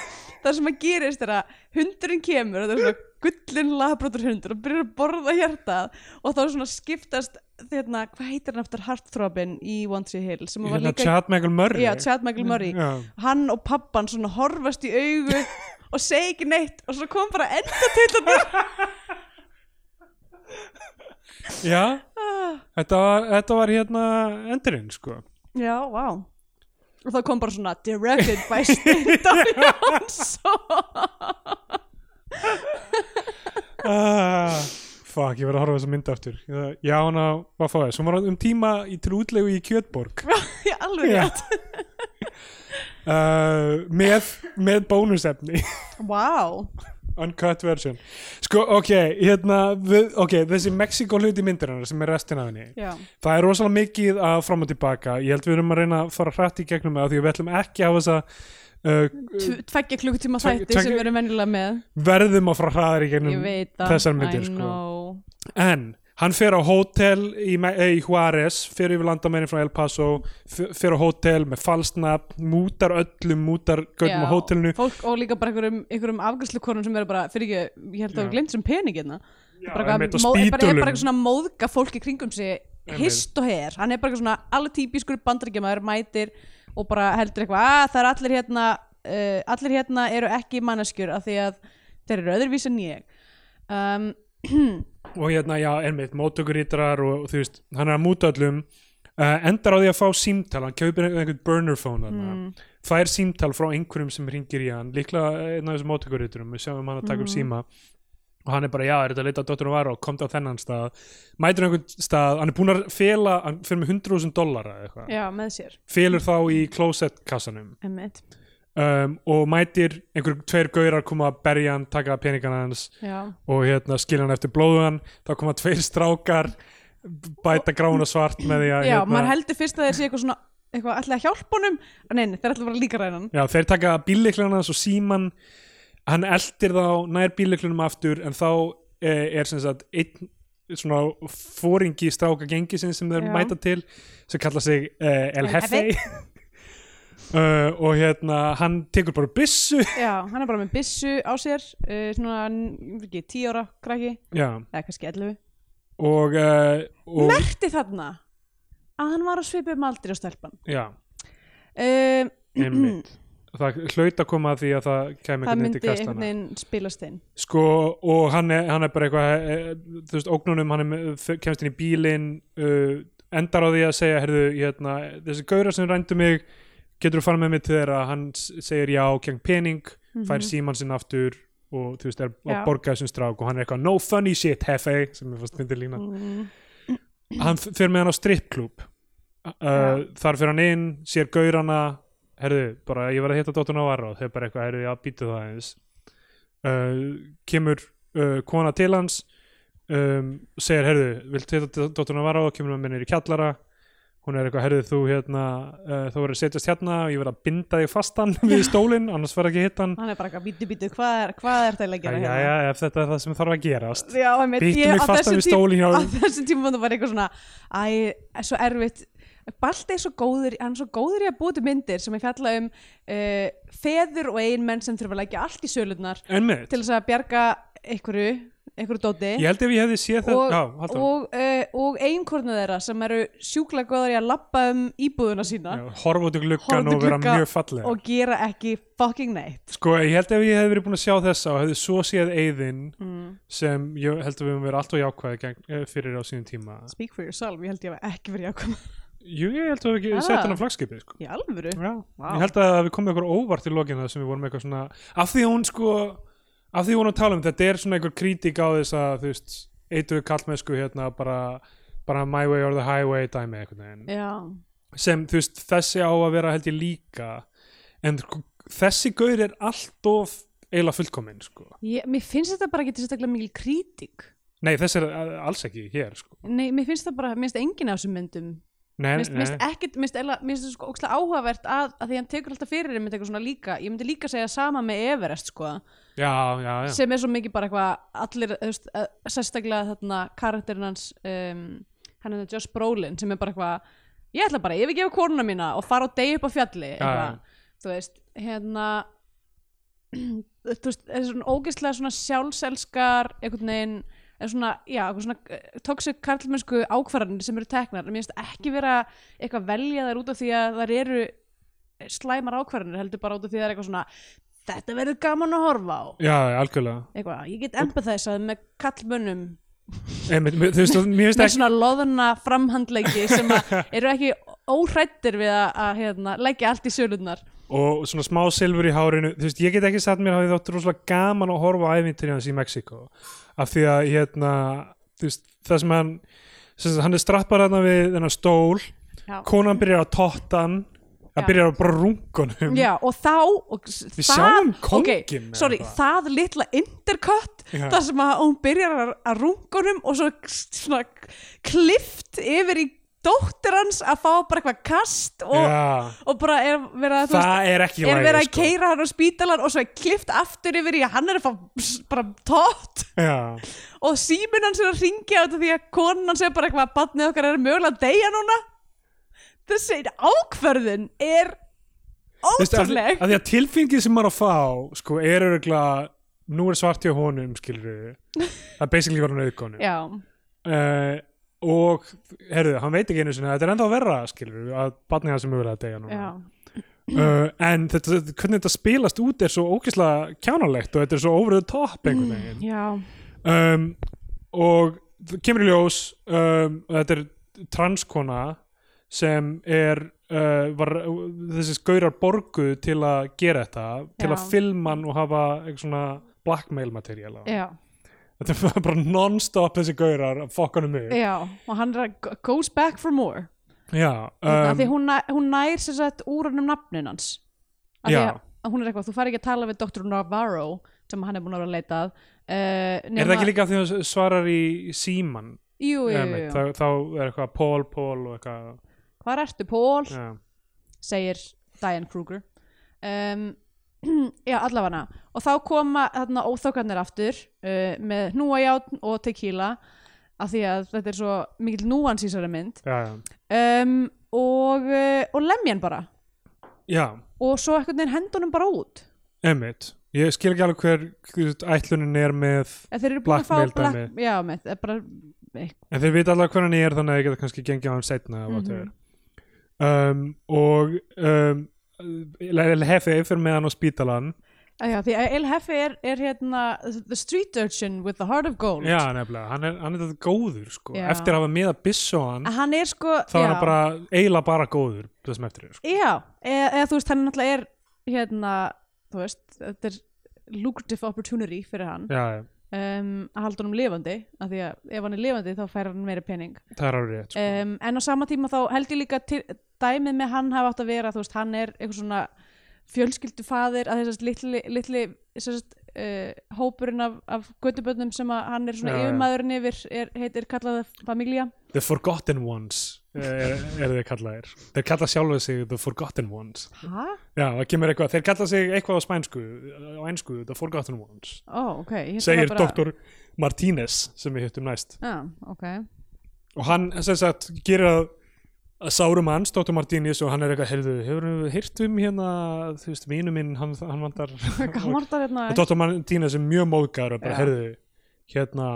það sem að gerist er að hundurinn kemur og það er svona gullin lagbrotur hundur og byrjar að borða hjartað og þá svona skiptast hérna, hvað heitir hann eftir Heartthrobbin í One Tree Hill sem var hérna líka Chad Michael Murray. Já, Chad Michael Murray. Já. hann og pappan svona horfast í augu og segi ekki neitt og svo kom bara enda til þetta Já, ah, þetta var, þetta var hérna endurinn sko. Já, vá. Og þá kom bara svona directed by Steindor Jónsson ah, Fuck, ég verð að horfa þessa mynd aftur. Já, hana var fáið Svo var hann um tíma í, til útlegu í Kjötborg. Já, alveg rétt. Uh, með, með bónusefni. Vá, Uncut version. Sko, ok, hérna Ok, þessi Mexiko hluti myndirinnar sem er restin af henni já, Það er rosalega mikið að fram og tilbaka. Ég held við erum að reyna að fara hrætt í gegnum það því við ætlum ekki að hafa þessa tveggja klukkutíma Tveggja- þætti sem við erum venjulega með. Verðum að fara hraðar í það, þessar myndir, sko. En hann fer á hótel í, eh, í Juárez, fer yfir landamærin frá El Paso, fer á hótel með falsnafn, mútar öllum, mútar gönnum á hótelinu. Fólk og líka bara einhverjum, einhverjum afgjörslukonum sem eru bara, fyrir ekki, ég held að Já. við glemt sem pening hérna. Já, bara, er bara eitthvað svona móðga fólk í kringum sig hist og her, hann er bara eitthvað svona alveg típiskur bandaríkjamaður mætir og bara heldur eitthvað, að það er allir hérna uh, allir hérna eru ekki manneskjur af því að þeir eru öðruvís en ég um, Og hérna, já, einmitt, mótökurítrar og, og þú veist, hann er að múta öllum, uh, endar á því að fá símtal, hann kaupir einhvern burner phone mm, Það er símtal frá einhverjum sem ringir í hann, líklega einn af þessum mótökuríturum, við sjáum hann að taka upp Mhm. síma. Og hann er bara, já, er þetta að leita að Dr. Varo, komdu á þennan stað, mætir á einhvern stað, hann er búinn að fela, hann fyrir með 100.000 dollara eða eitthvað. já, með sér felur þá í closet kassanum Einmitt. um, og mætir einhver tveir gaurar koma að berja hann, taka peningana hans já, og hérna skilja hann eftir blóðuðan þá koma tveir strákar bæta grána svart með því að já hérna, maður heldur fyrst að þeir sé eitthvað svona eitthvað ætla að hjálpa honum en neini, þeir ætla að líka ræna hann Já, þeir taka bílleiklana og síman hann eldir þá nær bíleiklunum aftur en þá eh, er sem sagt einn svona fóringi stráka gengisinn sem þeir Já. mæta til sem kalla sig uh, El Hefe uh, og hérna hann tekur bara byssu. Já, hann er bara með byssu á sér uh, svona, ekki, tíu ára krakki. Já, eða kannski 11 og, og merti þarna að hann var að svipa um aldri á stelpan. Já, einmitt það hlaut að koma að því að það það einhvern veginn myndi til einhvern kastana veginn spilast inn. Sko og hann er, hann er bara eitthvað eh, þú veist, ógnunum, hann er, kemst inn í bílinn uh, endar á því að segja herðu, hérna, þessi gaura sem rændu mig getur þú fara með mig til þeirra? Hann segir já, keng pening. Fær síman sinn aftur og þú veist, er að borga þessum strák og hann er eitthvað no funny shit, hefe sem ég fannst myndir lína. Mm, hann f- fer með hann á strippklúb uh, þar fer hann inn, sér gaurana herðu, bara ég var að hitta Dóttur Navarro þeir bara eitthvað, herðu, já, býtu það eins uh, kemur uh, kona til hans um, segir, herðu, viltu hitta Dóttur Navarro kemur með mér í kjallara. Hún er eitthvað, herðu, þú hérna uh, þú verður að setjast hérna og ég verður að binda þig fastan við stólinn, annars verður ekki að hitta hann hann er bara eitthvað bítu bítu hvað er, hvað er það að gera já, já, ef þetta er það sem þarf að gerast. Já, ég- mig á fastan við stólinn á þessum tíma var eitthvað svona æ, svo erfitt Balti er svo góður, hann er svo góður í að búa til myndir sem er fjalla um uh, feður og einmenn sem þurfa að leggja allt í Einmitt. til þess að bjarga einhverju, einhverju dóti. Ég held ef ég hefði séð það og, já, haltu og, uh, og einkornu þeirra sem eru sjúklega góður í að lappa um íbúðuna sína. Horfa út í í og vera mjög falleg. og gera ekki fucking neitt. Sko ég held ef ég hef verið búin að sjá þessa og hefði svo séð eyðin mm. sem ég held að við höfum verið alltaf jákvæði gegn, eh, fyrir á sínum tíma. Speak for yourself, ég held ég hef ekki verið ákvæm Jú, ég held að við ekki Ah. sett hann á flagskipið sko. í alvöru Já, Vá. ég held að við komum ykkur óvart í lokinu sem við vorum eitthvað svona af því hún sko af því hún að tala um þetta er svona einhver kritík á þess að þú veist, eitur kallmennsku hérna bara, bara my way or the highway dæmi eitthvað sem þú veist þessi á að vera held ég líka en sko, þessi gaur er allt of eiginlega fullkominn sko. ég, mér finnst þetta bara ekki sérstaklega mikil krítik nei þessi er alls ekki hér sko. Nei, mér finnst það bara, mér finnst enginn af þessum myndum Mér finnst- ekkert, mér finnst það sko ókslega áhugavert að, að því hann tekur alltaf fyrir einmitt eitthvað svona líka, ég myndi líka segja sama með Everest sko, já, já, já. sem er svo mikið bara eitthvað allir, þú veist, eh, sérstaklega þarna karakterinn hans um, hann er það Josh Brolin sem er bara eitthvað ég ætla bara að yfirgefa konuna mína og fara og deyja upp á fjalli eitthvað, þú veist, hérna þú veist, það er svona ógeðslega svona sjálfselskar einhvern veginn er svona, já, svona eh, toxic karlmennsku ákvarðanir sem eru teknar. En mér finnst ekki vera eitthvað velja þær út af því að þær eru slæmar ákvarðanir heldur bara út af því að það er eitthvað svona þetta verður gaman að horfa á. Já, algjörlega. Eitthvað, ég get empathæsað með kallmönnum með svona loðna framhandleiki sem eru ekki óhrættir við að, að hérna, leggja allt í sölurnar. Og svona smá silfur í hárinu. Þú veist, ég get ekki satt mér að það rosalega gaman að horfa á ævintýri hans í Mexiko af því að hérna veist, það sem hann sem hann er strappar þarna við þennan stól Já. konan byrjar að totta hann Já. að byrjar að bara rungunum Já, og þá og Við það- sjáum ok, kónginn eða sorry, það litla intercut Já. þar sem að hún byrjar að rungunum og svo svona klift yfir í dóttir hans að fá bara eitthvað kast og, og bara er verið að það er ekki er lagi, verið að sko. keira hann á spítalan og svo er klift aftur yfir í að hann er að fá bara tótt. Og síminn hans er að ringja af því að konan hans er bara eitthvað að badnið okkar er mögulega að deyja núna. Þessi ákverðin er að, ótrúleg. að því að tilfingið sem maður að fá sko, er örgulega nú er svart hjá honum, skilur það er basically var hann auðgónu já, uh, og herðu, hann veit ekki einu sinni þetta er ennþá verra, skilur að barnið hans er mögulega að deyja núna. Uh, en þetta, þetta- hvernig þetta spilast út er svo ógeðslega kjánalegt og þetta er svo over the top einhvern veginn. já, um, og kemur í ljós um, að þetta er transkona sem er uh, var, þessi skaurar borguð til að gera þetta til Já. að filma og hafa eitthvað svona blackmail material á. já, þetta er bara non-stop þessi gaurar að fokka hann um já og hann er goes back for more. Já, um, því hún, næ- hún nær sér sett úr hann um nafnin hans. Af því já, að hún er eitthvað, þú fari ekki að tala við Dr. Navarro sem hann er búin að vera að leita að uh, er það ekki líka því að hann svarar í síman Jú, jú, jú, jú. þá, þá er eitthvað Paul, Paul og eitthvað. Hvar ertu, Paul? já, segir Diane Kruger. Um, Já, allavega og þá koma þarna óþokkarnir aftur uh, með hnúajátn og tequila af því að þetta er svo mikil núans í þessari mynd. Já, já. um, og, uh, og lemjan bara. Já. Og svo einhvern veginn hendunum bara út. Emmitt, ég skil ekki alveg hver ætlunin er með Blackmail black, já, með, er bara en þeir vita alveg hver hann er þannig að þeir geta kannski gengið á hann setna mm Mhm. um, og um, hefði fyrir með hann á spítalan já, því að El Hefe er, er hérna the street urchin with the heart of gold já, nefnilega, hann er, hann er þetta góður sko. Eftir að hafa miða byssu á hann hann er sko þá er já, hann bara eiginlega bara góður það sem eftir er sko. já, eða, eða þú veist hann náttúrulega er hérna, þú veist þetta er lucrative opportunity fyrir hann já, já, um, að halda honum lifandi af því að ef hann er lifandi þá fær hann meira pening það er árið rétt sko. um, en á sama tíma þá held ég líka til, dæmið með hann hafa átt að vera þú veist, hann er eitthvað svona fjölskyldufaðir að þessast litli, litli þessast, uh, hópurinn af, af göttuböndum sem hann er svona já. yfirmaðurinn yfir er, heitir kallað familja The Forgotten Ones er, er þeir kallaðir þeir kalla sjálfuð sig The Forgotten Ones Hæ? já, það kemur eitthvað, þeir kalla sig eitthvað á spænsku á einsku, The Forgotten Ones Ó, ok ég hélt segir bara- Dr. Martínez sem við hittum næst Já, ok og hann sem sagt gerir að sárum hans, Dr. Martínez og hann er eitthvað, heyrðu, hefur við heyrt um hérna, þú veist, vinu minn hann, hann vandar var það hérna? og Dr. Martínez er mjög móðgar og bara, heyrðu, hérna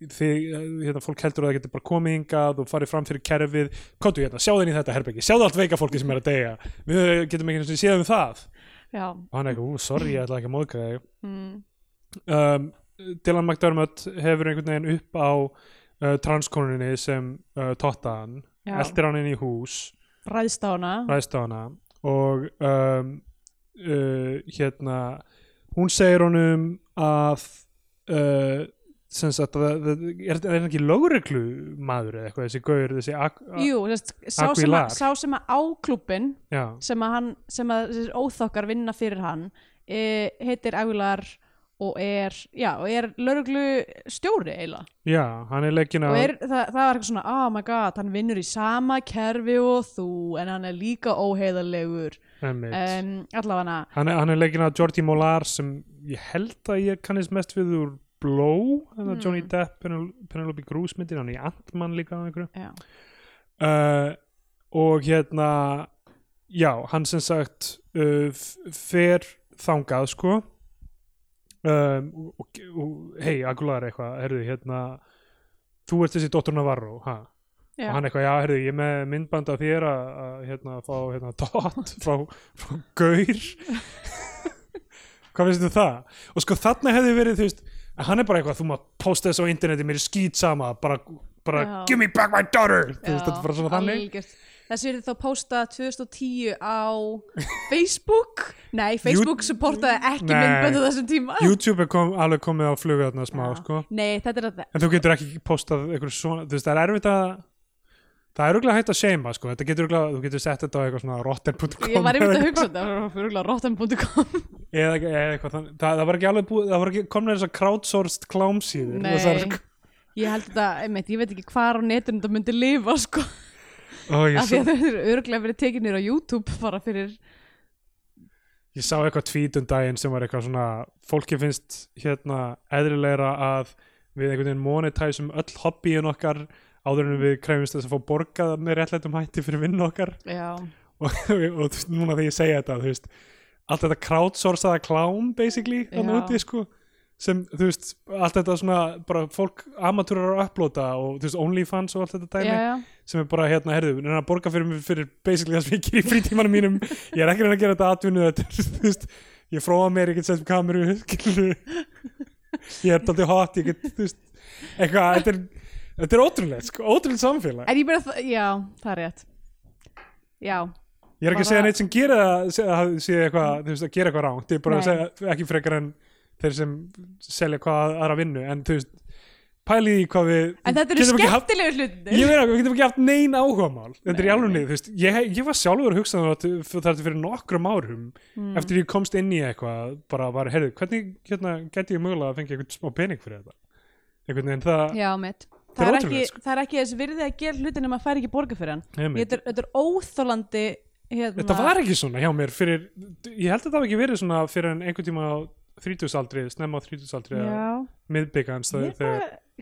þið, hérna, fólk heldur að það getur bara komið hingað og farið fram fyrir kerfið komdu hérna, sjáðu í þetta herbyggi, sjáðu allt veika fólki sem er að deyja, við getum ekki einu sinni séð um það Já, og hann er eitthvað, ú, sorry, ég ætla ekki að móðga þig mm, um, Dylan McDermott hefur einhvern veginn upp á uh, transkonuninni sem uh, totta hann Já. Eldir hann inn í hús ræðst á hana. ræðst á hana og um, uh, hérna hún segir honum að uh, sem sagt að það- það- er, hann ekki lögreglu maður eða eitthvað þessi gaur þessi Jú, sá, sem að, sá sem að á klúbbin já, sem að hann, sem að óþokkar vinna fyrir hann e, heitir Aguilar og er, já, og er lauruglu stjóri eiginlega. Já, hann er leggin og að er, það, það var eitthvað svona, oh my god hann vinnur í sama kerfi og þú en hann er líka óheiðarlegur. Um, allavega hann, er- hann er leggin að Georgie Molar sem ég held að ég kannist mest við úr Blow, Mm. Johnny Depp Penel- Penelope Cruz myndir, hann er í Ant-Man líka uh, og hérna já, hann sem sagt uh, fer þangað sko um, og, og hei, Aguilar eitthvað, herðu, hérna þú ert þessi Dr. Navarro ha? já. og hann eitthvað, já, herðu, ég með myndband af þér að, að hérna, fá hérna, dot frá, frá gaur hvað finnst þú það? og sko þarna hefði verið, þú veist að hann er bara eitthvað, þú maður posta þessu á interneti mér er skýt sama, bara, bara Já. give me back my daughter, þú veist, þetta er bara svona þannig algjört. Þessi er þá postað 2010 á Facebook. Nei, Facebook supportaði ekki Nei. myndböndu þessum tíma. YouTube er kom, alveg komið á flugu þarna smá, sko. Nei, þetta er að en þú getur ekki postað eitthvað svona, þú veist, það er erfitt að það er auðvitað hægt að seima, sko. Þetta getur auðvitað, þú getur sett þetta á eitthvað svona rotten.com ég var einmitt að hugsa þetta fyrir rotten.com eða, eða eitthvað þannig, það, það var ekki alveg búið það var ekki komnið þess að crowdsourced klámsíður Nei. þessar, ég held þetta, einmitt, ég veit ekki hvar á netinu þetta myndi lifa sko, ég, af því að þau eru örglega verið tekinir á YouTube bara fyrir ég sá eitthvað tweet um daginn sem var eitthvað svona fólki finnst hérna eðrilegra að við einhvern veginn monetæsum öll hobbyin okkar áður en við krefumst þess að fá borgað með réttlætum hætti fyrir vinnu okkar. Já, og, og veist, núna þegar ég segja þetta þú veist, allt þetta crowdsourcaða klám basically, þannig Já. úti sko sem, þú veist, allt þetta svona bara fólk amatúrar að upplota og þú veist, OnlyFans og allt þetta já, dæmi já sem er bara hérna, herðu, að borga fyrir, mig fyrir basically það sem ég gerir í frítímanum mínum. Ég er ekki að reyna að gera þetta atvinnu þetta þú veist, ég fróða mér, ég get sett kameru ég er daldið hot, ég get, þú veist eitthvað, þetta er þetta er ótrúlega, sko, ótrúlega samfélag. En ég bara, já, það er rétt. Já, Ég er ekki að Bara- segja neitt sem gera að sé eitthvað, þú veist, að gera eitthvað ránt ég er bara að Nei. segja ekki frekar en þeir sem selja hvað aðra vinnu en þú veist pælið í hvað við En þetta eru skemmtilegu hlutir Ég meina, við getum ekki haft nein áhugamál. Þetta er í alveg niður, þú veist Ég, ég var sjálfur að hugsa það þar til fyrir nokkrum árum Mm. eftir ég komst inn í eitthvað bara var, heyrðu, hvernig hérna, geti ég mögulega að fengja eitthvað smá pening fyrir þetta? Einhvern veginn það Já, Það er ekki, sko. það er ekki þess virði að gera hlutin ef maður fær ekki borga fyrir hann. Þetta er, er óþólandi hérna, Þetta var ekki svona hjá mér fyrir, ég held að það hafi ekki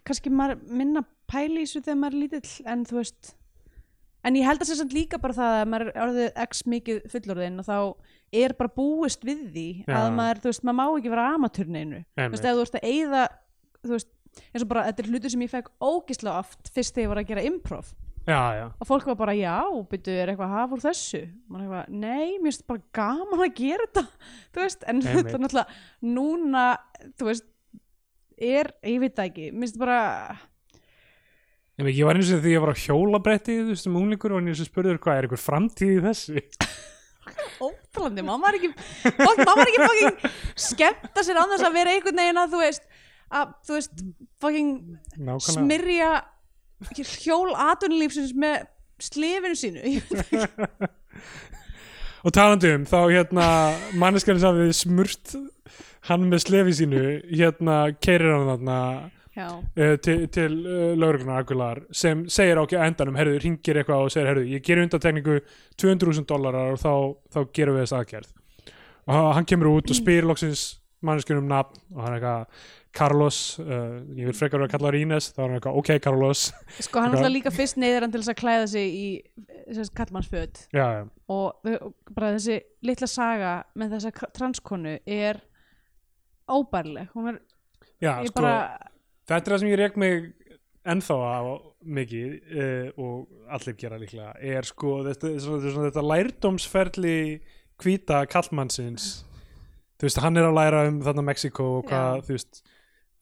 kannski minna pæli í þessu þegar maður er lítill en þú veist en ég held að sé samt líka bara það að maður er orðið x mikið fullorðinn og þá er bara búist við því Já. að maður, þú veist, maður má ekki vera amatörneinu þú veist, ef þú veist að eyða þú veist, eins og bara, þetta er hlutur sem ég fekk ógislega oft fyrst þegar ég var að gera improv. Já, já, og fólk var bara, já, byrju, er eitthvað að hafa úr þessu? Maður eitthvað, nei, mér finnst bara gaman að gera þetta. Þú veist, en þetta er náttúrulega núna, þú veist er, ég veit það ekki, mér finnst bara Ég, ég var eins og því ég var á hjólabretti þú veist, um unglingur og eins og spurður hvað er einhver framtíð í þessu ótrúlandi, maður var ekki maður var ekki fucking skemmta sér án þess að vera einhvern veginn að þú veist að, þú veist, fucking Nákvæmlega smyrja hjól atvinnulífsins með slefinu sínu Ég veit ekki. Og talandi um, þá hérna manneskarinn sem við smurt hann með slefi sínu, hérna keirir hann þarna uh, til, til uh, lauruglunar Aguilar sem segir á endanum, herðu, ringir eitthvað og segir, herðu, ég gerir undantekningu 200.000 dólarar og þá, þá gerum við þess aðgerð. Og hann- kemur út og spyr loksins manneskunum nafn og hann er eitthvað Carlos, uh, ég vil frekar vera að kalla hann Ines, þá er hann eitthvað, ok Carlos. Sko hann ætla líka fyrst neyður hann til þess að klæða sig í þess kallmannsföt já, já, og bara þessi litla saga með þessa transkonu er óbærleg hún er, já sko bara þetta er það sem ég rek mig ennþá á mikið uh, og allir gera líklega er sko þetta, svona, þetta lærdómsferli hvíta kallmannsins þú veist, hann er að læra um þarna Mexiko og hvað, Já. þú veist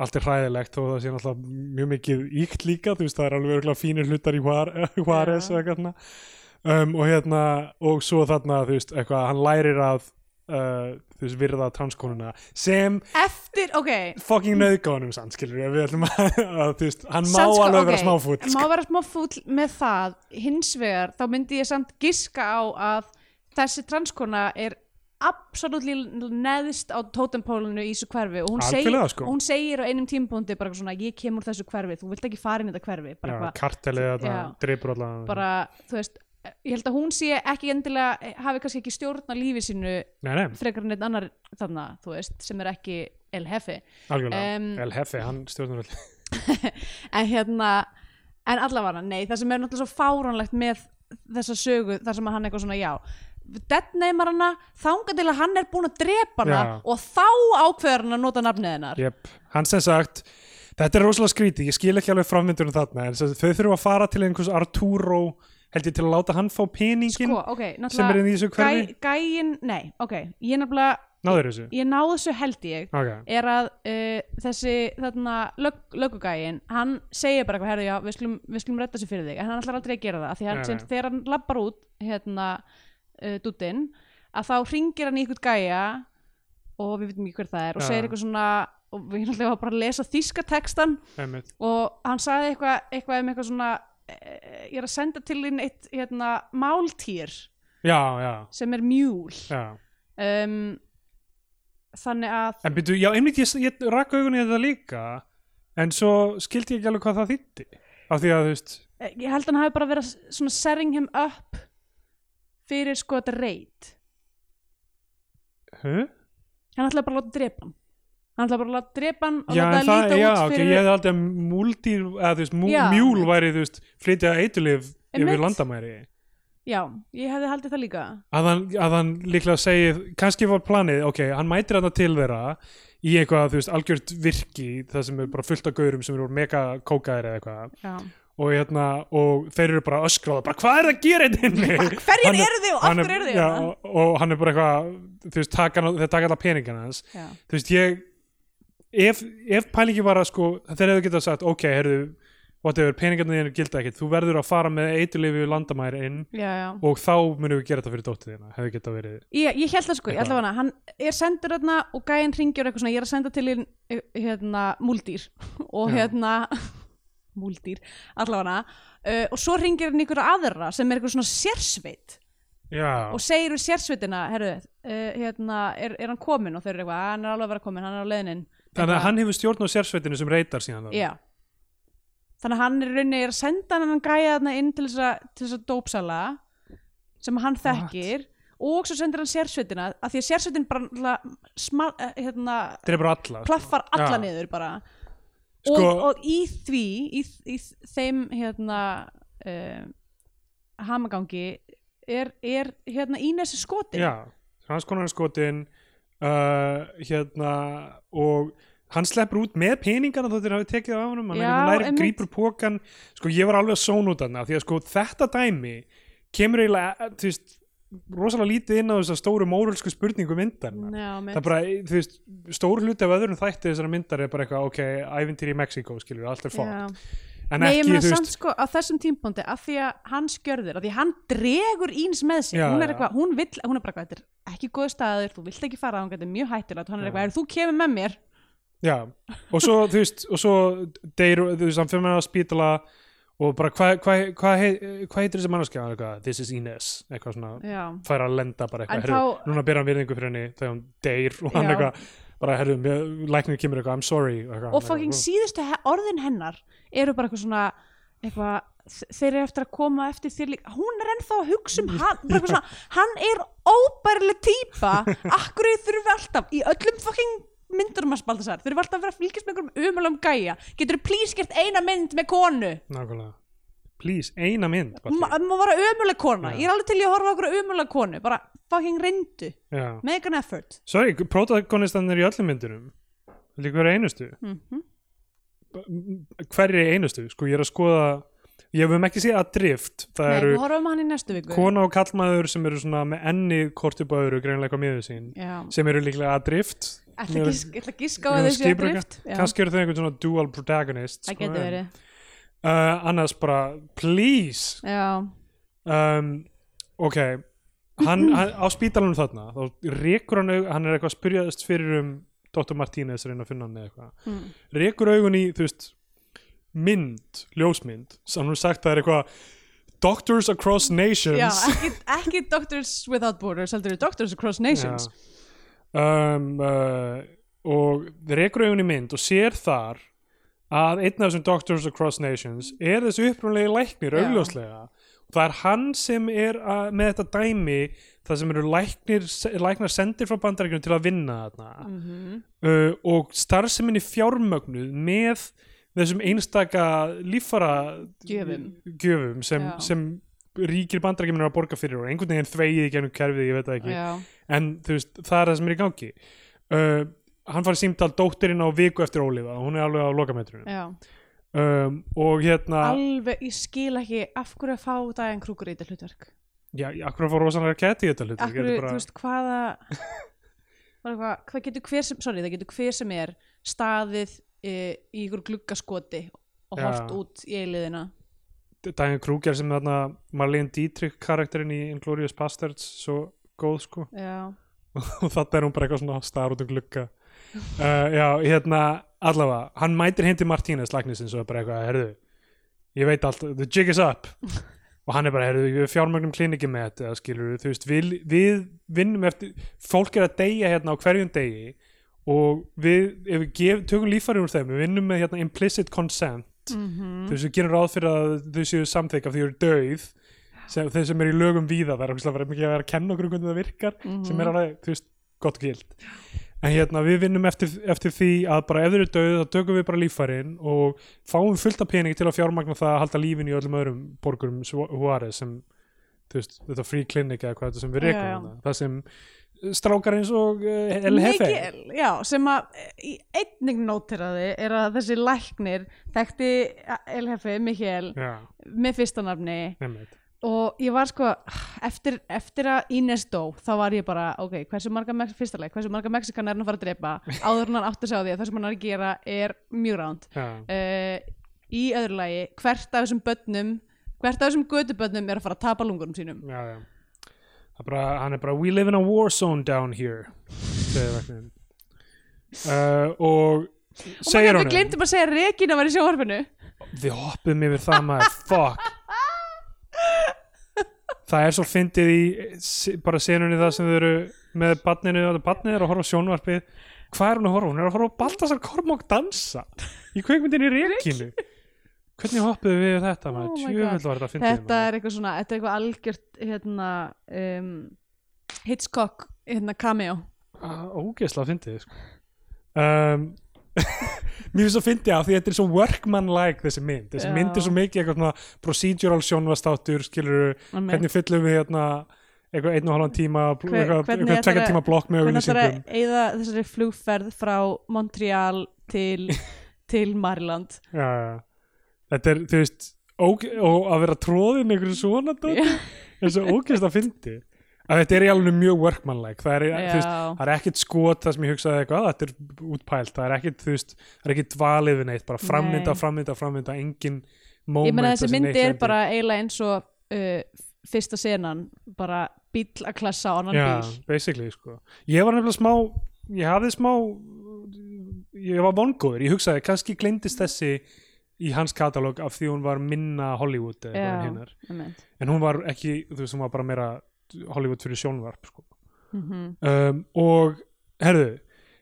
allt er hræðilegt og það sé náttúrulega mjög mikið íkt líka, þú veist, það er alveg örugglega fínir hlutar í Já. og eitthvað um, og hérna og svo þarna, þú veist, eitthvað hann lærir að uh, þú veist, virða transkonuna sem eftir, ok. fucking nauðgánum sann, skilur við, við ætlum að, að þú veist, hann má Samt sko, alveg vera ok, smáfúll. má vera smáfúll með það. Hins vegar, þá myndi ég samt giska á að þessi transkona er absolutt neðst á totempólinu í þessu hverfi. Og hún, segir, Algjörlega, sko. hún segir á einum tímpúndi bara svona, ég kemur þessu hverfi, þú vilt ekki fara inn í þetta hverfi. Bara, eitthvað, kartelið allan. Bara, þú veist ég held að hún sé ekki endilega hafi kannski ekki stjórn á lífi sínu nei, nei, frekar en einn annar þarna, veist, sem er ekki El Hefi Em, El Hefe, hann stjórnar en hérna en allavega, nei, það sem er náttúrulega svo fáránlegt með þessa sögu þar sem hann eitthvað svona, já deadneymar hana, þanga til að hann er búinn að drepa hana Já. og þá ákveður hann að nota nafnið hennar. Jep, hann sem sagt þetta er rosalega skrítið, ég skil ekki alveg framvindunum þarna en þau þurfa að fara til einhvers Arturo held ég til að láta hann fá peningin sko, ok, sem er inn í þessu hverfi. gæ, gæin, nei, ok ég náður þessu? Ég náðu þessu held ég ok, er að uh, þessi þarna lög, lögugæin hann segir bara eitthvað, herðu já, við skulum, við skulum redda sér fyrir þig, en hann ætlar aldrei að gera það því hann, sem, þegar hann lappar út hérna, uh, dúttinn að þá ringir hann í ykkur gæja og við veitum ekki hver það er og segir eitthvað svona og við náttúrulega var bara að lesa þýska textan einmitt. og hann sagði eitthvað, eitthvað um eitthvað svona ég er að senda til þín eitt hérna, máltýr sem er mjúl. Já. Um, þannig að en byrju, já, einmitt ég, ég rakk augunni þetta líka en svo skildi ég ekki alveg hvað það þýtti af því að þú veist Eh, ég held að hann hafi bara verið svona setting him up fyrir sko þetta reit. Huh? hann ætlaði bara að láta drepa hann hann ætlaði bara að drepa hann og já, láta það líta já, út fyrir ég hefði aldrei að eða þú veist, mú, Já. mjúl væri, þú veist, flytja eitulif yfir Einmitt. landamæri já, ég hefði haldið það líka að hann, að hann líklega segi kannski var planið, ok, hann mætir hann til þeirra í eitthvað, þú veist, algjört virki það sem er bara fullt af gaurum sem eru mega kókaðir eða eitthvað já. og, hérna, og þeir eru bara öskráða bara, hvað er það að gera þetta inni? hverjir Hann er- eru þið og af Hann er- hverju eru þið já, hérna? og, og hann er bara eitthvað þú veist, taka, hann- þeir taka alla peningana hans já, þú veist, ég ef, ef pælingi var að sko, þeir hefðu getað sagt, ok, herðu whatever, peningarnir þínu gilda ekkert. Þú verður að fara með eiturlifi landamæri inn já, já. og þá munum við gera þetta fyrir dóttið þína. Hefði geta verið Ég, ég held það sko, ég Eitthvað. ætla hana hann er sendur þarna og gæinn ringjur eitthvað svona, ég er að senda til hinn hérna, múldýr. Og hérna múldýr, allavega uh, og svo ringir hann ykkur aðra sem er eitthvað svona sérsveit. Já, og segir við sérsveitina, herru uh, hérna, er, er hann kominn? Og þau eru eitthvað, "Ah, hann er alveg að vera kominn, hann er á leiðinin þannig að hann hefur stjórn á sérsveitinu sem reytar síðan. Já. Þannig að hann er rauninni er að senda hann gæja þarna inn til þess að, dópsala sem hann þekkir og svo sendir hann sérsveitina að því að sérsveitin bara smal, eh, hérna, alla klaffar alla Já. niður bara. Sko- og, og í því í, í þeim hérna uh, hamagangi er, er hérna Ínes skotin. Já, hans konar er skotin uh, hérna og hann sleppur út með peningana þóttir hafi tekið honum hann einhvern veginn einmitt. grípur pókan sko ég var alveg að sóna út þarna því að sko þetta dæmi kemur eiginlega eh, þú veist, rosalega lítið inn á þess að stóru mórulsku spurningu myndar stóru hluti af öðrum þætti þessara myndar er bara eitthvað, ok, ævintýri í Mexíkó, skilur, allt er fótt Já. En Nei, ekki, þú samt veist, sko á þessum tímpóndi af því að hann skjörður, af því að hann dregur íns með sig, Já, hún er eitthvað, hún vill hún er bara eitthvað, þetta er ekki góð staður, þú vilt ekki fara þetta er mjög hættulegt, hann er eitthvað, er þú kemur með mér. Já, og svo, þú veist, og svo deyr, þú veist, hann fyrir með á spítala og bara, hvað hva, hva, hva, heitir þessi mannskja, Hann eitthvað, this is Ines, eitthvað svona, Já, fær að lenda bara eitthvað, herru, þá- núna byrja hann virðingu fyrir henni þegar hann deyr. Og hann eitthvað, bara, herru, læknir kemur eitthvað, I'm sorry, eitthvað, og fucking síðustu he- orðin hennar eru bara eitthvað svona eitthvað, þeir eru eftir að koma eftir þér líka, hún er ennþá að hugsa um hann, bara eitthvað svona, hann er óbærileg típa, akkur þurfi alltaf í öllum fucking myndurum að spalta sér, þurfi alltaf að vera fylgjast með einhverjum umöluðum gæja, getur please gert eina mynd með konu, nákvæmlega, please, eina mynd, Ma- Batti. má vera ömuleg kona, ég er alveg til í að horfa okkur ömuleg konu, bara fucking reyndu. Make an effort. Sorry, protagonistan er í öllum myndunum, líka vera einustu, mm hverri einustu, sko, ég er að skoða, ég hef um ekki séð að drift, það Nei, eru kona og kallmaður sem eru svona með enni korti báður greinlega eitthvað miður sín Já, sem eru líklega að drift ætla að gíska- að á að þessu að drift kannski eru þau einhvern svona dual protagonist Það sko, getur verið uh, annars bara, please. Já, um, ok. Hann, hann á spítalanum þarna þá rekur hann, aug- hann er eitthvað að spyrjaðist fyrir um Dr. Martínez reyna að finna hann eða eitthvað. Mm. rekur augun í, þú veist mynd, ljósmynd. Sem hann er sagt að það er eitthvað Doctors Across Nations. Já ekki, ekki Doctors Without Borders heldur Doctors Across Nations. Um, uh, og rekur augun í mynd og sér þar að einn af þessum Doctors Across Nations er þessu upprunalegi læknir Já. augljóslega og það er hann sem er að, með þetta dæmi það sem eru læknir, læknar sendir frá bandaríkjunum til að vinna þarna mm uh, og starfseminni fjármögnuð með þessum einstaka líffara Gjöfum. gjöfum sem, Já. sem ríkir bandarækjuminn er að borga fyrir og einhvern veginn þvegið í gennum kerfið, ég veit það ekki Já, en veist, það er það sem er í gangi uh, hann farið símtal dóttirinn á viku eftir Ólifa, hún er alveg á lokametrunum um, og hérna Alveg, ég skil ekki af hverju að fá Diane Kruger í þetta hlutverk? Já, já, akkur að fá rosalega kæti í þetta hlut Af hverju, þú veist, hvaða bara hvað, hvað getur hver sem sorry, það getur hver sem er staðið e, í ykkur gluggaskoti og hort út í eiliðina Diane Kruger sem þarna Marlene Dietrich karakterinn í Inglourious Bastards svo góð sko. Já, og þetta er hún bara eitthvað svona star út um glugga uh, já, hérna allavega, hann mætir hindi Martínez læknisins og er bara eitthvað, herðu ég veit allt, the jig is up. Og hann er bara, herðu, við fjármögnum klinikki með þetta, skilur þú veist, við, við vinnum eftir, fólk er að deyja hérna á hverjum degi og við, ef við gef, tökum líffæri úr þeim við vinnum með hérna implicit consent. Mm þú veist, við gerum ráð fyrir að þau séu samþykk af því þau eru dauð sem, þeir sem eru í lögum víða, það er mikið að vera að kenna okkur um hvernig það virkar Mhm. sem er alveg, þú veist, gott og gild en hérna, við vinnum eftir, eftir því að bara ef þeir eru döð, þá tökum við bara líffærin og fáum fullt af pening til að fjármagna það að halda lífin í öllum öðrum borgurum Juarez sem, þú veist, þetta free clinic eða hvað þetta sem við rekum það sem strákar eins og uh, El Hefe Mikil, já, sem að í einnig nótiraði er að þessi læknir þekkti El Hefe, Mikkel með fyrsta nafni. Nefnir og ég var sko eftir, eftir að Ines dó þá var ég bara, ok, hversu marga leik, hversu marga Mexikanar er hann að fara að drepa? Áður hann átti að segja því að það sem hann er að gera er mjög ránd já, uh, í öðru lagi hvert af þessum börnum hvert af þessum gödubörnum er að fara að tapa lungunum sínum? Já, já. Bara, hann er bara we live in a war zone down here uh, og og maður honum glemtum að segja Regina var í sjónvarpinu. Við hoppum yfir það maður. Fuck það er svo fyndið í se- bara senunni það sem þau eru með barninu og barninu er að horfa sjónvarpið hvað er hún að horfa? Hún er að horfa Baltasar Kormák dansa í kveikmyndinni Rekinu hvernig hoppuðu við þetta? Oh þetta þetta er eitthvað svona, þetta er eitthvað algjört hérna um, Hitchcock hérna cameo ógeðslega fyndið sko. um, mér finnst svo fyndið á því þetta er svo workman-like þessi mynd. Þessi Já. mynd er svo mikið eitthvað svona procedural sjónvastáttur skilur hvernig fyllum við hérna eitthvað einn og halvan tíma eitthvað, hvernig eitthvað tvekja að- tíma blokk með hvernig ætlar auglýsingum. að eyða þessari flugferð frá Montreal til, til Maryland? Já, já. þetta er, þú veist og að vera tróðin einhverju svona dóti, er svo ógeðslega fyndið að þetta er í alveg mjög workman-like. Það er, veist, Já. það er ekkit skot það sem ég hugsaði eitthvað, þetta er útpælt. Það er ekkit, þú veist, það er ekkit dvalið við neitt bara frammynda, Nei. frammynda, frammynda engin moment ég meina þessi myndi er bara eiginlega eins og uh, fyrsta senan bara bíl að klessa á annan já, bíl. basically, sko. Ég var nefnilega smá, ég hafði smá ég var vongóður. Ég hugsaði, kannski glemdist þessi í hans katalóg af því hún var minna Hollywood eða hinnar. einmitt. en hún var ekki, þú veist, hún var bara meira Hollywood fyrir sjónvarp sko. Mhm. um, og herðu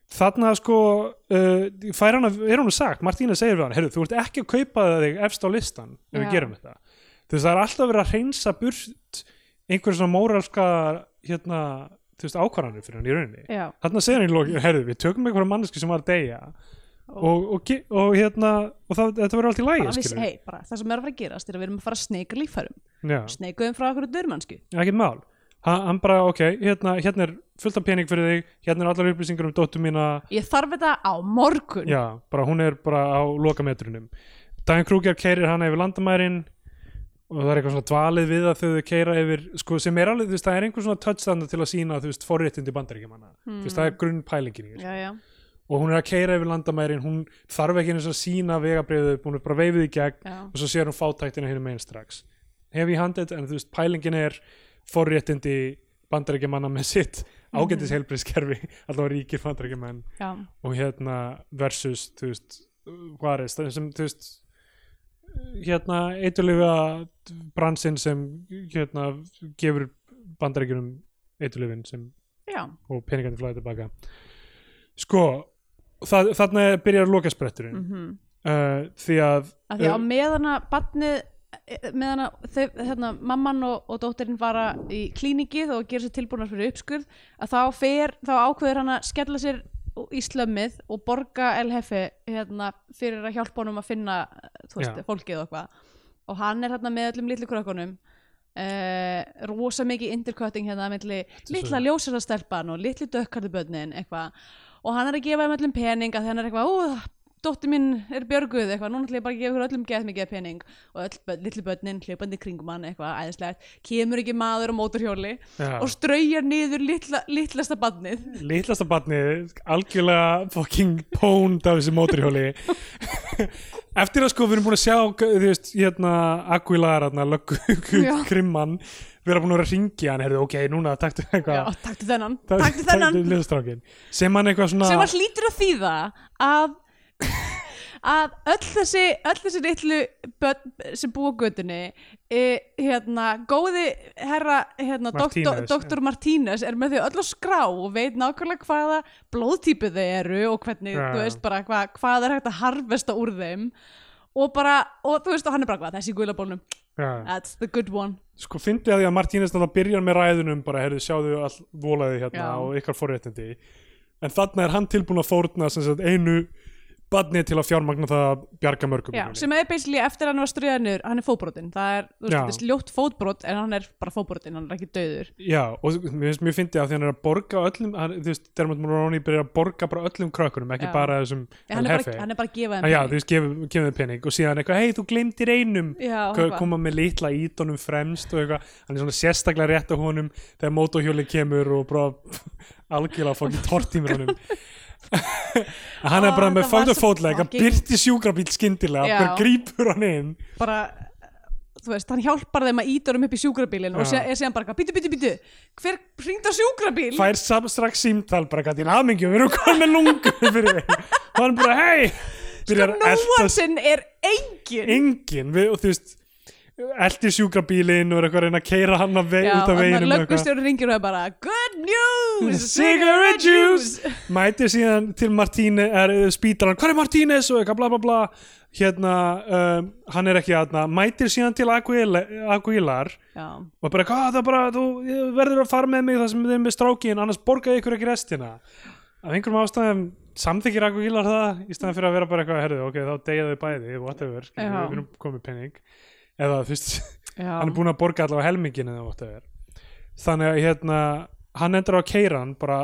þarna sko uh, hana, er hún sagt, Martína segir við hann herðu, þú ert ekki að kaupa þig efst á listan ef við Já. gerum þetta þú veist, það er alltaf verið að hreinsa burt einhver svona móralska hérna, þú veist, ákvarðanir fyrir hann í rauninni já, þarna segir hann í loki, herðu, við tökum einhverja manneski sem var að deyja og, og, og hérna og það, þetta verður allt í lægi bara hey, bara, það sem er að fara að gerast er að við erum að fara að sneika líffærum Já. sneikuðum frá okkur dörmannsku ekkert mál hann bara, ok, hérna, hérna er fullt af pening fyrir þig, hérna er allar upplýsingar um dóttur mína, ég þarf þetta á morgun já, bara hún er bara á lokametrunum. Daginn Krúger keirir hana yfir landamærin og það er eitthvað svona dvalið við að þau keira yfir, sko, sem er alveg, þú veist, það er einhver svona touchstanda til að sína, þú veist, forréttindi bandaríkjumanna, þú veist, það er grunnpælingin í þessu. já, já. og hún er að keira yfir landamærin, hún þarf ekki eins að sína vegabriðu, hún er bara veifið í gegn já. og svo sér hún fátæktina hérna megin strax heavy handed en þú veist pælingin er forréttindi bandarækjumanna með sitt ágættis heilbriðskerfi allavega ríkir bandarækjumenn já. og hérna versus þú veist hvað er það sem þú veist hérna eiturlifa bransinn sem hérna gefur bandarækjunum eiturlifin sem já. og peningandi flæði tilbaka. Sko það, þarna byrjar lokaspretturinn. Mm uh, því að að því á uh, meðan að barnið meðan að hérna, mamman og, og dóttirinn fara í klíningið og gera sér tilbúnar fyrir uppskurð að þá, fer, þá ákveður hann að skella sér í slömmið og borga LHF hérna, fyrir að hjálpa honum að finna veist, fólkið og eitthvað. Og hann er hérna með öllum litlu krökkunum Uh, rosa mikið intercutting hérna milli er litla ljósara stelpan og litli dökkarðubönnin eitthvað. Og hann er að gefa þeim öllum pening að hann er eitthvað, ú, dóttir mín er björguð eitthvað, núna ætla ég bara að gefa ykkur öllum gett mikið pening og öll börn, litli bönnin hljópandi kringum hann eitthvað æðislegt, kemur ekki maður á mótorhjóli já. og straujar niður litla, litlasta barnið. Litlasta barnið algjörlega fucking pónd af þessi móturhjóli eftir að sko við erum búin að sjá þú veist, hérna Aguilar hérna, löggu Já. krimman við erum búin að vera að ringja hann, heyrðu, ok, núna taktu Já, eitthvað taktu þennan, tak- taktu þennan. sem hann eitthvað svona sem að hlýtur að þýða að að öll þessi öll þessi litlu börn sem búa á götunni e, hérna, góði herra hérna, Martínez, doktor Martínez er með þau öll á skrá og veit nákvæmlega hvaða blóðtípu þau eru og hvernig, Já. þú veist bara hva, hvað er hægt að harvesta úr þeim. Og bara, og þú veist, og hann er bara hvað, þessi guðlabólnum, já, that's the good one. Sko fyndi að því að Martínez þetta byrjar með ræðunum bara, heyrðu, sjáðu all volaði hérna og ykkar forréttindi. En þarna er hann tilbúin að fórna sem sagt, einu badni til að fjármagna það að bjarga mörgum Já, sem er basically eftir að hann var ströðað niður hann er fótbrotinn, það er, veist, ljótt fótbrot en hann er bara fótbrotinn, hann er ekki döður Já, og mér finnst mjög fyndið að því hann er að borga öllum, hann, þú veist, Dermot Mulroney byrjar að borga bara öllum krökkunum, ekki Já. bara þessum Já, hann, er bara, hann er bara að gefa þeim Ah, Já, pening. þú veist, gef þeim pening. Og síðan eitthvað, hei, þú glemdir einum. Koma með litla ídónum fremst og eitthvað, hann er svona sérstaklega rétt á honum þegar mótóhjóli kemur og bara algjörlega fokkin tortímur honum hann er bara með var fóttu svo fótleg hann byrti sjúkrabíl skyndilega Já. bara grípur hann inn? Bara þú veist, hann hjálpar þeim að íta um upp í sjúkrabílinn og sé, er síðan bara, bítu, bítu, bítu hver hringd á sjúkrabíl? fær sam- strax símtal bara gæti hamingju, við erum komin með lungu fyrir þig. Og hann bara hei elta Nóansinn er engin engin og þú veist eldi sjúkrabílinn og er eitthvað að reyna að keira hann veg, Já, út af veginum að og löggustjóri ringir og er bara Good news, Cigarette juice! mætir síðan til Martíne er uh, spítalan, hvað er Martínez og eitthvað bla bla bla. Hérna, um, hann er ekki aðna mætir síðan til Aguila- Aguilar Já, og bara, hvað, það er bara þú verður að fara með mig það sem þið er með strákin annars borgaði ykkur ekki restina. Af einhverjum ástæðum samþykir Aguilar það í staðan fyrir að vera bara eitthvað, herðu, ok, þá deyja þau bæði whatever, við erum komið penning eða þú veist hann er búinn að borga allavega helmingin eða whatever. Þannig að hérna hann endur á keiran bara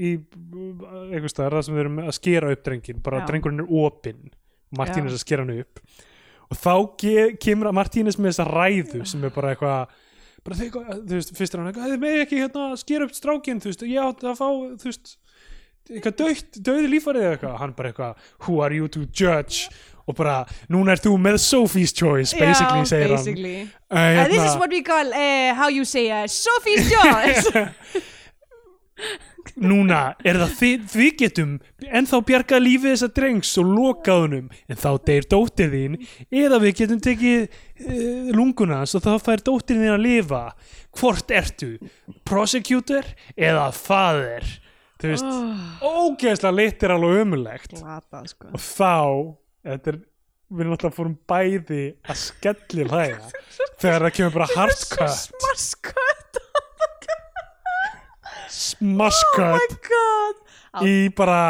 í einhvers staðar það sem við erum að skera upp drengin bara drengurinn er opinn. Martínez að skera hann upp. Og þá kemur Martínez með þessa ræðu sem er bara eitthvað bara þau, þú veist, fyrst er hann eitthvað þið með ekki hérna að skera upp strákin þú veist, ég átti að fá, þú veist eitthvað dögt, döði lífarið eða eitthvað. Hann bara eitthvað, who are you to judge og bara, núna er þú með Sophie's Choice basically, já, segir basically. hann Uh, this is what we call, uh, how you say, uh, Sophie's Jaws núna er það þið, við getum ennþá bjargað lífið þessa drengs og lokaðunum en þá deyr dóttir þín eða við getum tekið uh, lunguna og þá fær dóttir þín að lifa. Hvort ertu prosecutor eða father þú veist, oh, ógeðslega litir alveg ömulegt Glata, sko. Og þá þetta er, við erum alltaf fórum bæði að skelli hlæða þegar það kemur bara hard cut. Smaskött smash Oh my cut god. Í bara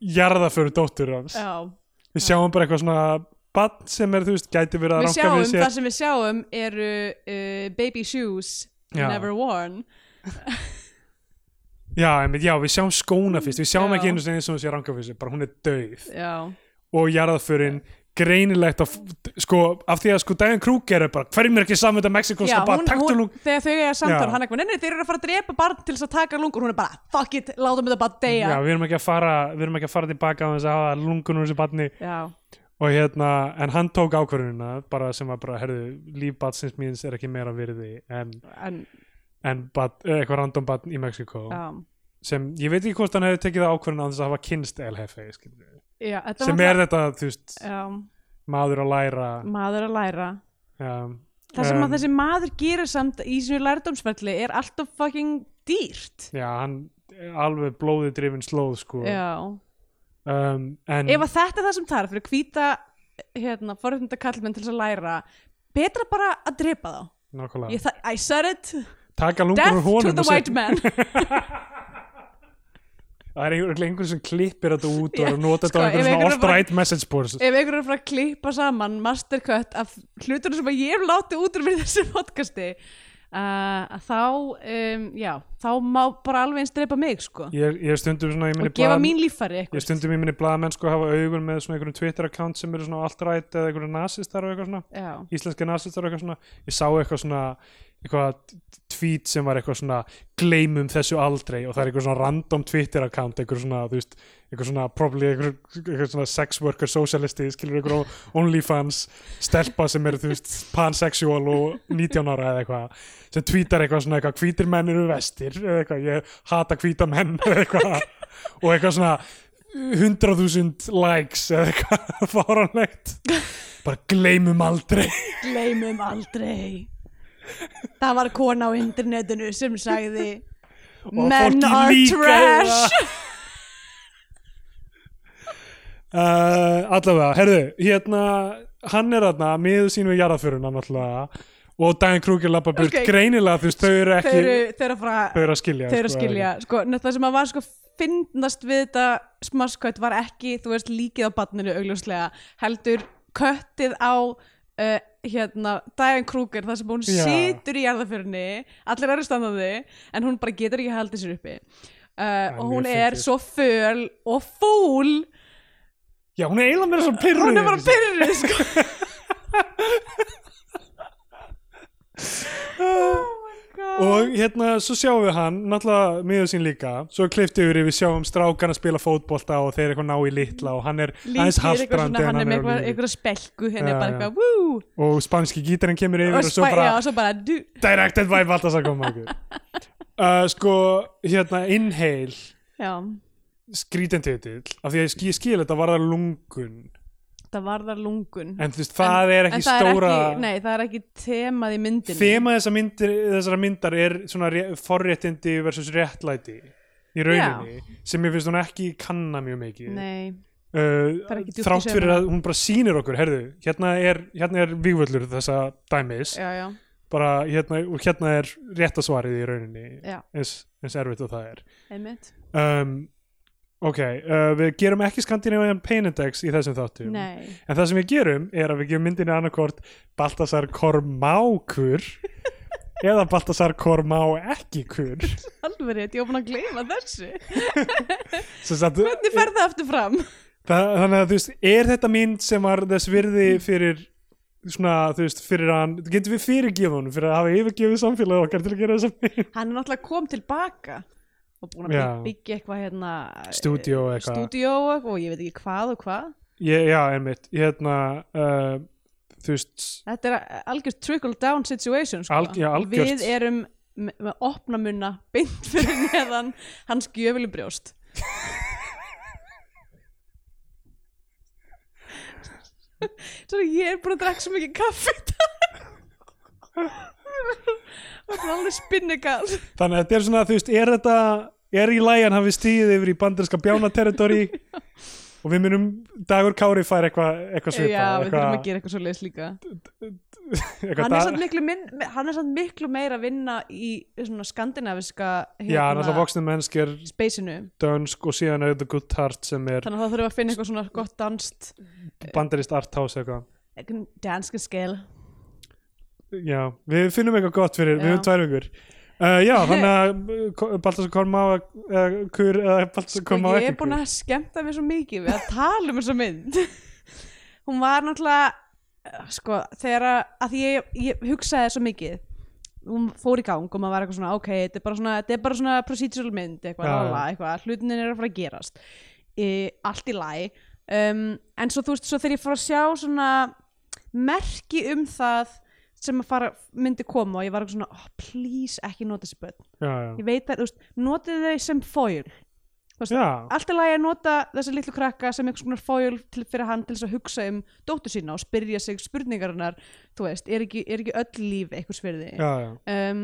jarðaföru dóttur hans. Já, við sjáum bara eitthvað svona bann sem er, þú veist, gæti verið að við sjáum, við það sem við sjáum eru uh, baby shoes Já. never worn. Já, einmitt, já, við sjáum skóna fyrst. Við sjáum Já. ekki einu sinni eins og þessi sér bara hún er dauð. Já, og jarðaförin greinilegt af, sko, af því að sko Diane Kruger er bara, hverjum er ekki saman þetta bara, hún, taktu lung þegar þau eiga samtal Já. hann eitthvað, neini, þeir eru að fara að drepa barn til þess að taka lungur, hún er bara, fuck it, látum þetta bara deyja. Já, við erum ekki að fara við erum ekki að fara tilbaka á þess að hafa lungun úr þessu barni. Já, og hérna, en hann tók ákvörðunina bara sem að bara, herðu, líf batsins míns er ekki meira virði en, en, en bat, eh, eitthvað random batn í Mexiko já, sem, ég veit ekki hvort hann hefði tekið það ákvörðun að þess að hafa kynst skilurðu. Já sem er þetta, veist, maður að læra. Maður að læra. Já, Það sem Um, að þessi maður gerir samt í sínu lærdómsferli er alltaf fucking dýrt. Já, hann alveg blóði drifin slóð sko. Já, um, en ef að þetta er það sem þarf fyrir hvíta hérna, forréttinda kallmenn til þess að læra betra bara að drepa þá. Ég, I said it, death to the white man það er einhver, einhver sem klippir þetta út og að nota sko, þetta á ef einhver einhver svona alt-right message boards. Ef einhver er að fara að klippa saman mastercut af hlutunum sem að ég hef látið út úr við þessu podcasti uh, að þá um, já, þá má bara alveg eins drepa mig sko. Ég, ég stundum svona, ég og gefa mín líffæri ég er eitthvað stundum í minni blaðamenn sko hafa augun með svona einhverjum Twitter account sem eru svona alt-right eða einhverjum nasistar og eitthvað svona Já, íslenska nasistar og eitthvað svona. Ég sá eitthvað svona eitthvað tweet sem var eitthvað svona gleymum þessu aldrei. Og það er eitthvað svona random Twitter account eitthvað svona, þú veist, eitthvað svona probably eitthvað, eitthvað svona sex worker socialisti skilur eitthvað OnlyFans stelpa sem eru, þú veist, pansexual og 19 ára eða eitthvað sem tweetar eitthvað svona eitthvað hvítir menn eru vestir eða eitthvað, ég hata hvíta menn eða eitthvað og eitthvað svona 100.000 likes eða eitthvað fáranlegt bara gleymum aldrei. Gleymum aldrei Það var kona á internetinu sem sagði Men are trash. uh, allavega, herðu hérna, hann er þarna miður sín við jarðaföruna náttúrulega og Diane Kruger lappa burt. Ok. greinilega þú veist, þau eru ekki þau eru að skilja að sko, skilja, sko, það sem að var sko finnast við þetta smaskött var ekki, þú veist, líkið á badninu augljóslega, heldur köttið á uh, hérna, Diane Kruger, það sem hún Já. situr í jarðaförunni, allir eru standaði en hún bara getur ekki haldið sér uppi. Uh, og mjög hún er fyndið. svo föl og fúl. Já, hún er eiginlega meira svona pyrruð hún er bara byrjuð, sko. My god. Og hérna svo sjáum við hann náttúrulega miður sín líka. Svo kliftið yfir við sjáum strákan að spila fótbolta og þeir eitthvað ná í litla og hann er aðeins Líkir svona, en hann er með eitthvað, eitthvað spelku henni er bara wú og spanski gítarinn kemur yfir og, og svo bara já, svo bara directed by Baltasar Kormákur uh, sko hérna Inhale. Titill af því að ég skil þetta var það lungun það varðar lungun. En þú veist það er ekki en það stóra er ekki, nei, það er ekki temað í myndinni. Þema þessar myndir, þessara myndar er svona ré, forréttindi versus réttlæti í rauninni sem ég finnst hún ekki kanna mjög mikið. Nei, uh, þrátt fyrir að hún bara sýnir okkur herðu, hérna er, hérna er vígvöllur þessa dæmis, já, já, bara hérna, og hérna er réttasvarið í rauninni já, eins, eins erfitt og það er. Um, ok, uh, við gerum ekki Scandinavian Pain Index í þessum þáttum. Nei, en það sem við gerum er að við gefum myndinni annarkort Baltasar Kormákur eða Baltasar Kormá ekki kur alveg rétt, ég var búin að gleyma þessu. Sagt, hvernig fer það aftur fram? það, þannig að þú veist, er þetta mynd sem var þess virði fyrir svona, þú veist, fyrir hann getum við fyrirgefið honum fyrir að hafa yfirgefið samfélagið okkar til að gera þessa mynd? Hann er náttúrulega kom tilbaka og búin að byggja, eitthvað hérna Stúdíó eitthvað. stúdíó og ég veit ekki hvað og hvað ég, já, einmitt, hérna uh, þú veist þetta er algjört trickle down situation sko. Alg- já, við erum með, með opna munna beint fyrir neðan hans gjöfili brjóst ég er búin að drekka svo mikið kaffi í dag. Það er alveg spinnegal þannig að þetta er svona, þú veist, er þetta er í lægjan hafi stíðið yfir í banderska bjánaterritori og við munum Dagur Kári fær eitthvað eitthvað svipað Já, við þurfum að gera eitthvað svo leis líka hann er, miklu minn, hann er samt miklu meira að vinna í svona skandinaviska já, hann er alltaf voksnum mennskir dönsk og síðan er The Good Heart sem er þannig að það þurfum að finna eitthvað svona gott danst banderist arthouse eitthvað. Danska skell já, við finnum eitthvað gott fyrir, við Já. höfum tvær vikur. Uh, já, þannig að Baltasar Kormá eða Kur eða Baltasar Kormá ég ekki. er búin að skemmta mér svo mikið við að tala um þessa mynd. Hún var náttúrulega sko, þegar að, ég, ég hugsaði svo mikið hún fór í gang og maður var eitthvað svona ok, þetta er bara svona, er bara svona procedural mynd eitthvað, eitthvað, hlutin er að fara að gerast. E, allt í læ um, en svo þú veist, svo þegar ég fór að sjá svona merki um það sem að fara, myndi koma og ég var eitthvað svona, oh, please ekki nota þessi börn já, já. ég veit að, þú veist, notið þau sem foil Þú veist, já, allt er lagi að nota þessi litlu krakka sem einhvers konar foil til, fyrir hann til þess að hugsa um dóttur sína og spyrja sig spurningarinnar þú veist, er ekki, er ekki öll líf já, já. um,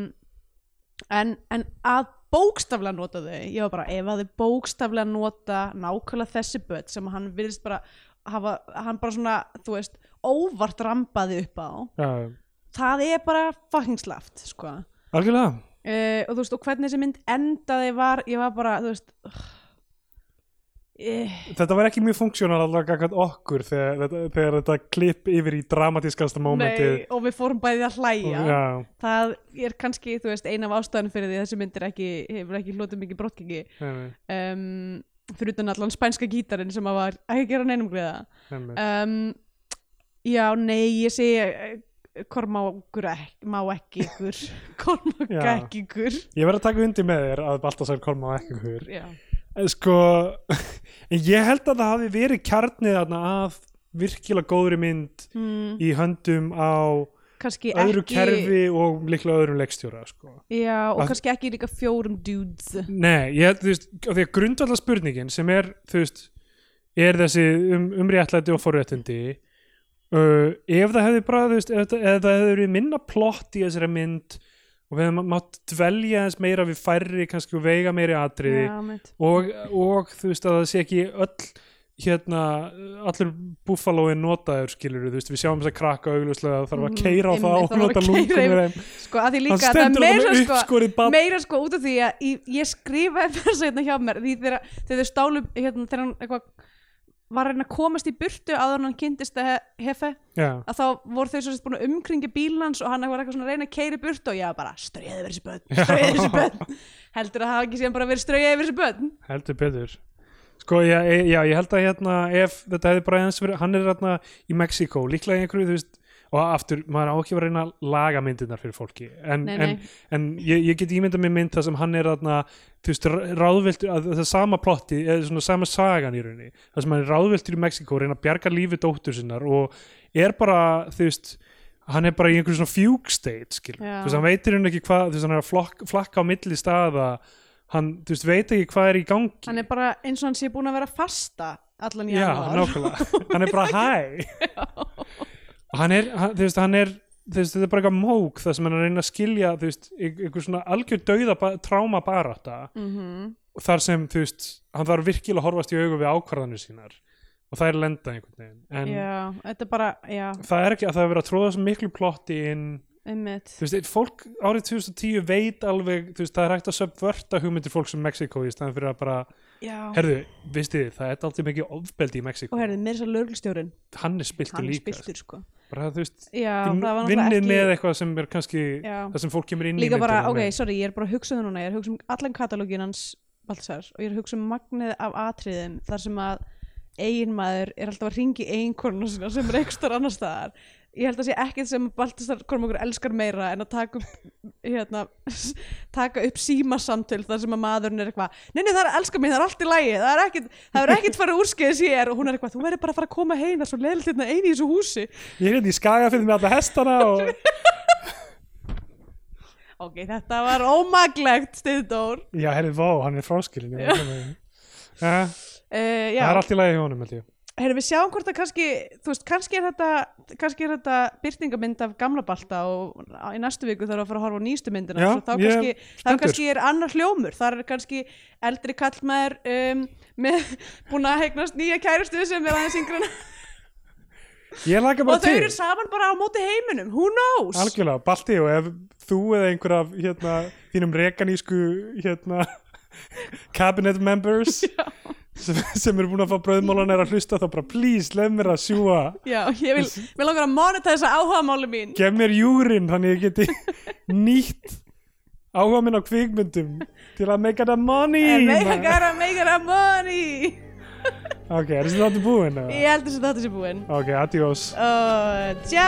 en, en að bókstaflega nota þau ég var bara, ef að þau bókstaflega nota nákvæmlega þessi börn sem hann virðist bara hafa, hann bara svona, þú veist óvart rambaði upp á já, já. Það er bara fucking slaft sko. Algjörlega. Uh, og þú veist, og hvernig þessi mynd endaði var, ég var bara, þú veist uh, þetta var ekki mjög funksjónal allavega gaggat okkur þegar, þetta- þegar þetta klipp yfir í dramatískasta mómentið. Nei, og við fórum bæðið að hlæja. Já, það er kannski, þú veist, ein af ástæðan fyrir því þessi mynd er ekki, hefur ekki hlotið mikið brottgengi. Um, fyrir utan allan spænska gítarinn sem að var ekki að gera neinum greiða um, já, nei, ég eh, kormákur ek, má ekki ykkur. Kormákur ekki ykkur. Ég verð að taka undir með þér að Baltasar og ekki hver já, sko, en ég held að það hafi verið kjarnið af virkilega góðri mynd mm, í höndum á kannski öðru ekki kerfi og líklega öðrum leikstjóra sko. já, og Að- kannski ekki líka fjórum dudes. Nei, ég þú veist, því að grundvallar spurningin sem er, þú veist, er þessi um, umréttlæti og forréttindi uh, ef það hefði bara, þú veist, ef, það- ef það hefði verið minna plott í þessari mynd og við hefum mátt dvelja eins meira við færri, kannski og veiga meiri atriði mitt og, og þú veist að það sé ekki öll hérna, allur buffalóin notaður skilur þú veist, við sjáum þess að krakka augljóslega það þarf að Mhm, keira á það og það þarf nota þeim. Sko, að því líka að það er meira sko, bad meira sko út af því að ég, ég skrifaði þess að hérna hjá mér því þegar, þau stálu hérna, þegar hann eitthvað var að að komast í burtu en hann kynntist að hefe. Já, að þá voru þau svo sett búin að umkringi bílans og hann var eitthvað svona að reyna að keira í burtu og ég var bara ströðið yfir þessi börn, ströðið yfir þessi börn. Heldur að hafa ekki síðan bara verið ströðið yfir þessi börn? Heldur betur. Sko, já, e- já, ég held að hérna ef þetta hefði bara eins verið, hann er hérna í Mexíkó, líklega einhverju, þú veist og aftur, maður á ekki að reyna að laga myndirnar fyrir fólki. En, Nei, nei. en, en ég, ég get ímyndað mér mynd það sem hann er þarna, þú veist, ráðviltur að það er sama plotti, eða svona sama sagan í rauninni, það sem hann er ráðviltur í Mexiko reyna að bjarga lífi dóttur sinnar og er bara, þú veist hann er bara í einhverju svona fugue state þú veist, hann veitir hann ekki hvað þú veist, hann er að flokk, flakka á milli staða. Hann, þú veist, veit ekki hvað er í gangi. Hann er bara eins og hann sé búin að vera fasta allan í Já, hann er bara hæ hann er, hann, þú veist, hann er þú veist, þetta er bara eitthvað mók það sem hann er að reyna að skilja, þú veist, ein- einhver svona algjör dauða tráma barátta. Mm og þar sem, þú veist, hann þarf virkilega að horfast í augu við ákvarðanir sínar og það er lenda einhvern veginn. En já, þetta er bara, já, það er ekki að það er verið að tróða svo miklu plotti inn. Einmitt. Þú veist, fólk árið 2010 veit alveg, þú veist, það er hægt að subverta hugmyndir fólks um Mexiko í staðan fyrir að bara. Herðu, veistu þið, það er alltaf mikið ofbeldi í Mexiko, og herðið, mér er svo lögreglustjórin hann er spiltur hann líka spiltur sko. bara þú veist, vinnið náttúrulega með ekki eitthvað sem er kannski Já. það sem fólk kemur inn líka í bara, myndina ok, með. sorry, ég er bara að hugsa um það núna. Ég er að hugsa um allan katalógin hans Baltasar og ég er að hugsa um magnið af atriðum þar sem að eiginmaður er alltaf að ringi sína sem er ekstra annar staðar ég held að sé ekkert sem Baltasar Kormákur elskar meira en að taka upp hérna, taka upp símasamtöl þar sem að maðurinn er eitthvað neini það er að elska mig, það er allt í lægi það er ekkert, það er ekkert farið úrskeiðis hér. Og hún er eitthvað, þú verður bara að fara að koma heim það er svo leðilegt hérna eini í þessu húsi. Ég er hérna í skagafið með alla hestana og ok, þetta var ómaglegt Stiðdór já, herri, vá, hann er fráskilin uh, já, það er allt í lagi hjá honum held ég. Heyrðu, við sjáum hvort að kannski, þú veist, kannski er þetta, kannski er þetta byrtingamind af gamla balta og í næstu viku þarf að fara að horfa á nýstu myndina Já, þá kannski, þá kannski er annar hljómur, þar er kannski eldri kallmaður um, með búin að heignast nýja kærustu sem er aðeins laga og þau til. eru saman bara á móti heiminum, who knows? algjörlega, Balti og ef þú eða einhver af hérna, þínum rekanísku hérna, cabinet members sem, sem eru búin að fá bröðmólan er að hlusta þá bara please, leð mér að sjúa Já, ég vil, vil langar að moneta þessa áhugamáli mín. Gef mér júrin þannig ég geti nýtt áhuga minn á kvikmyndum til að make it a money And make it gotta make it a money. Ok, er þessi þáttu búinn? eða? Ég heldur sem þetta sé búinn. Ok, adiós. Uh, Tjá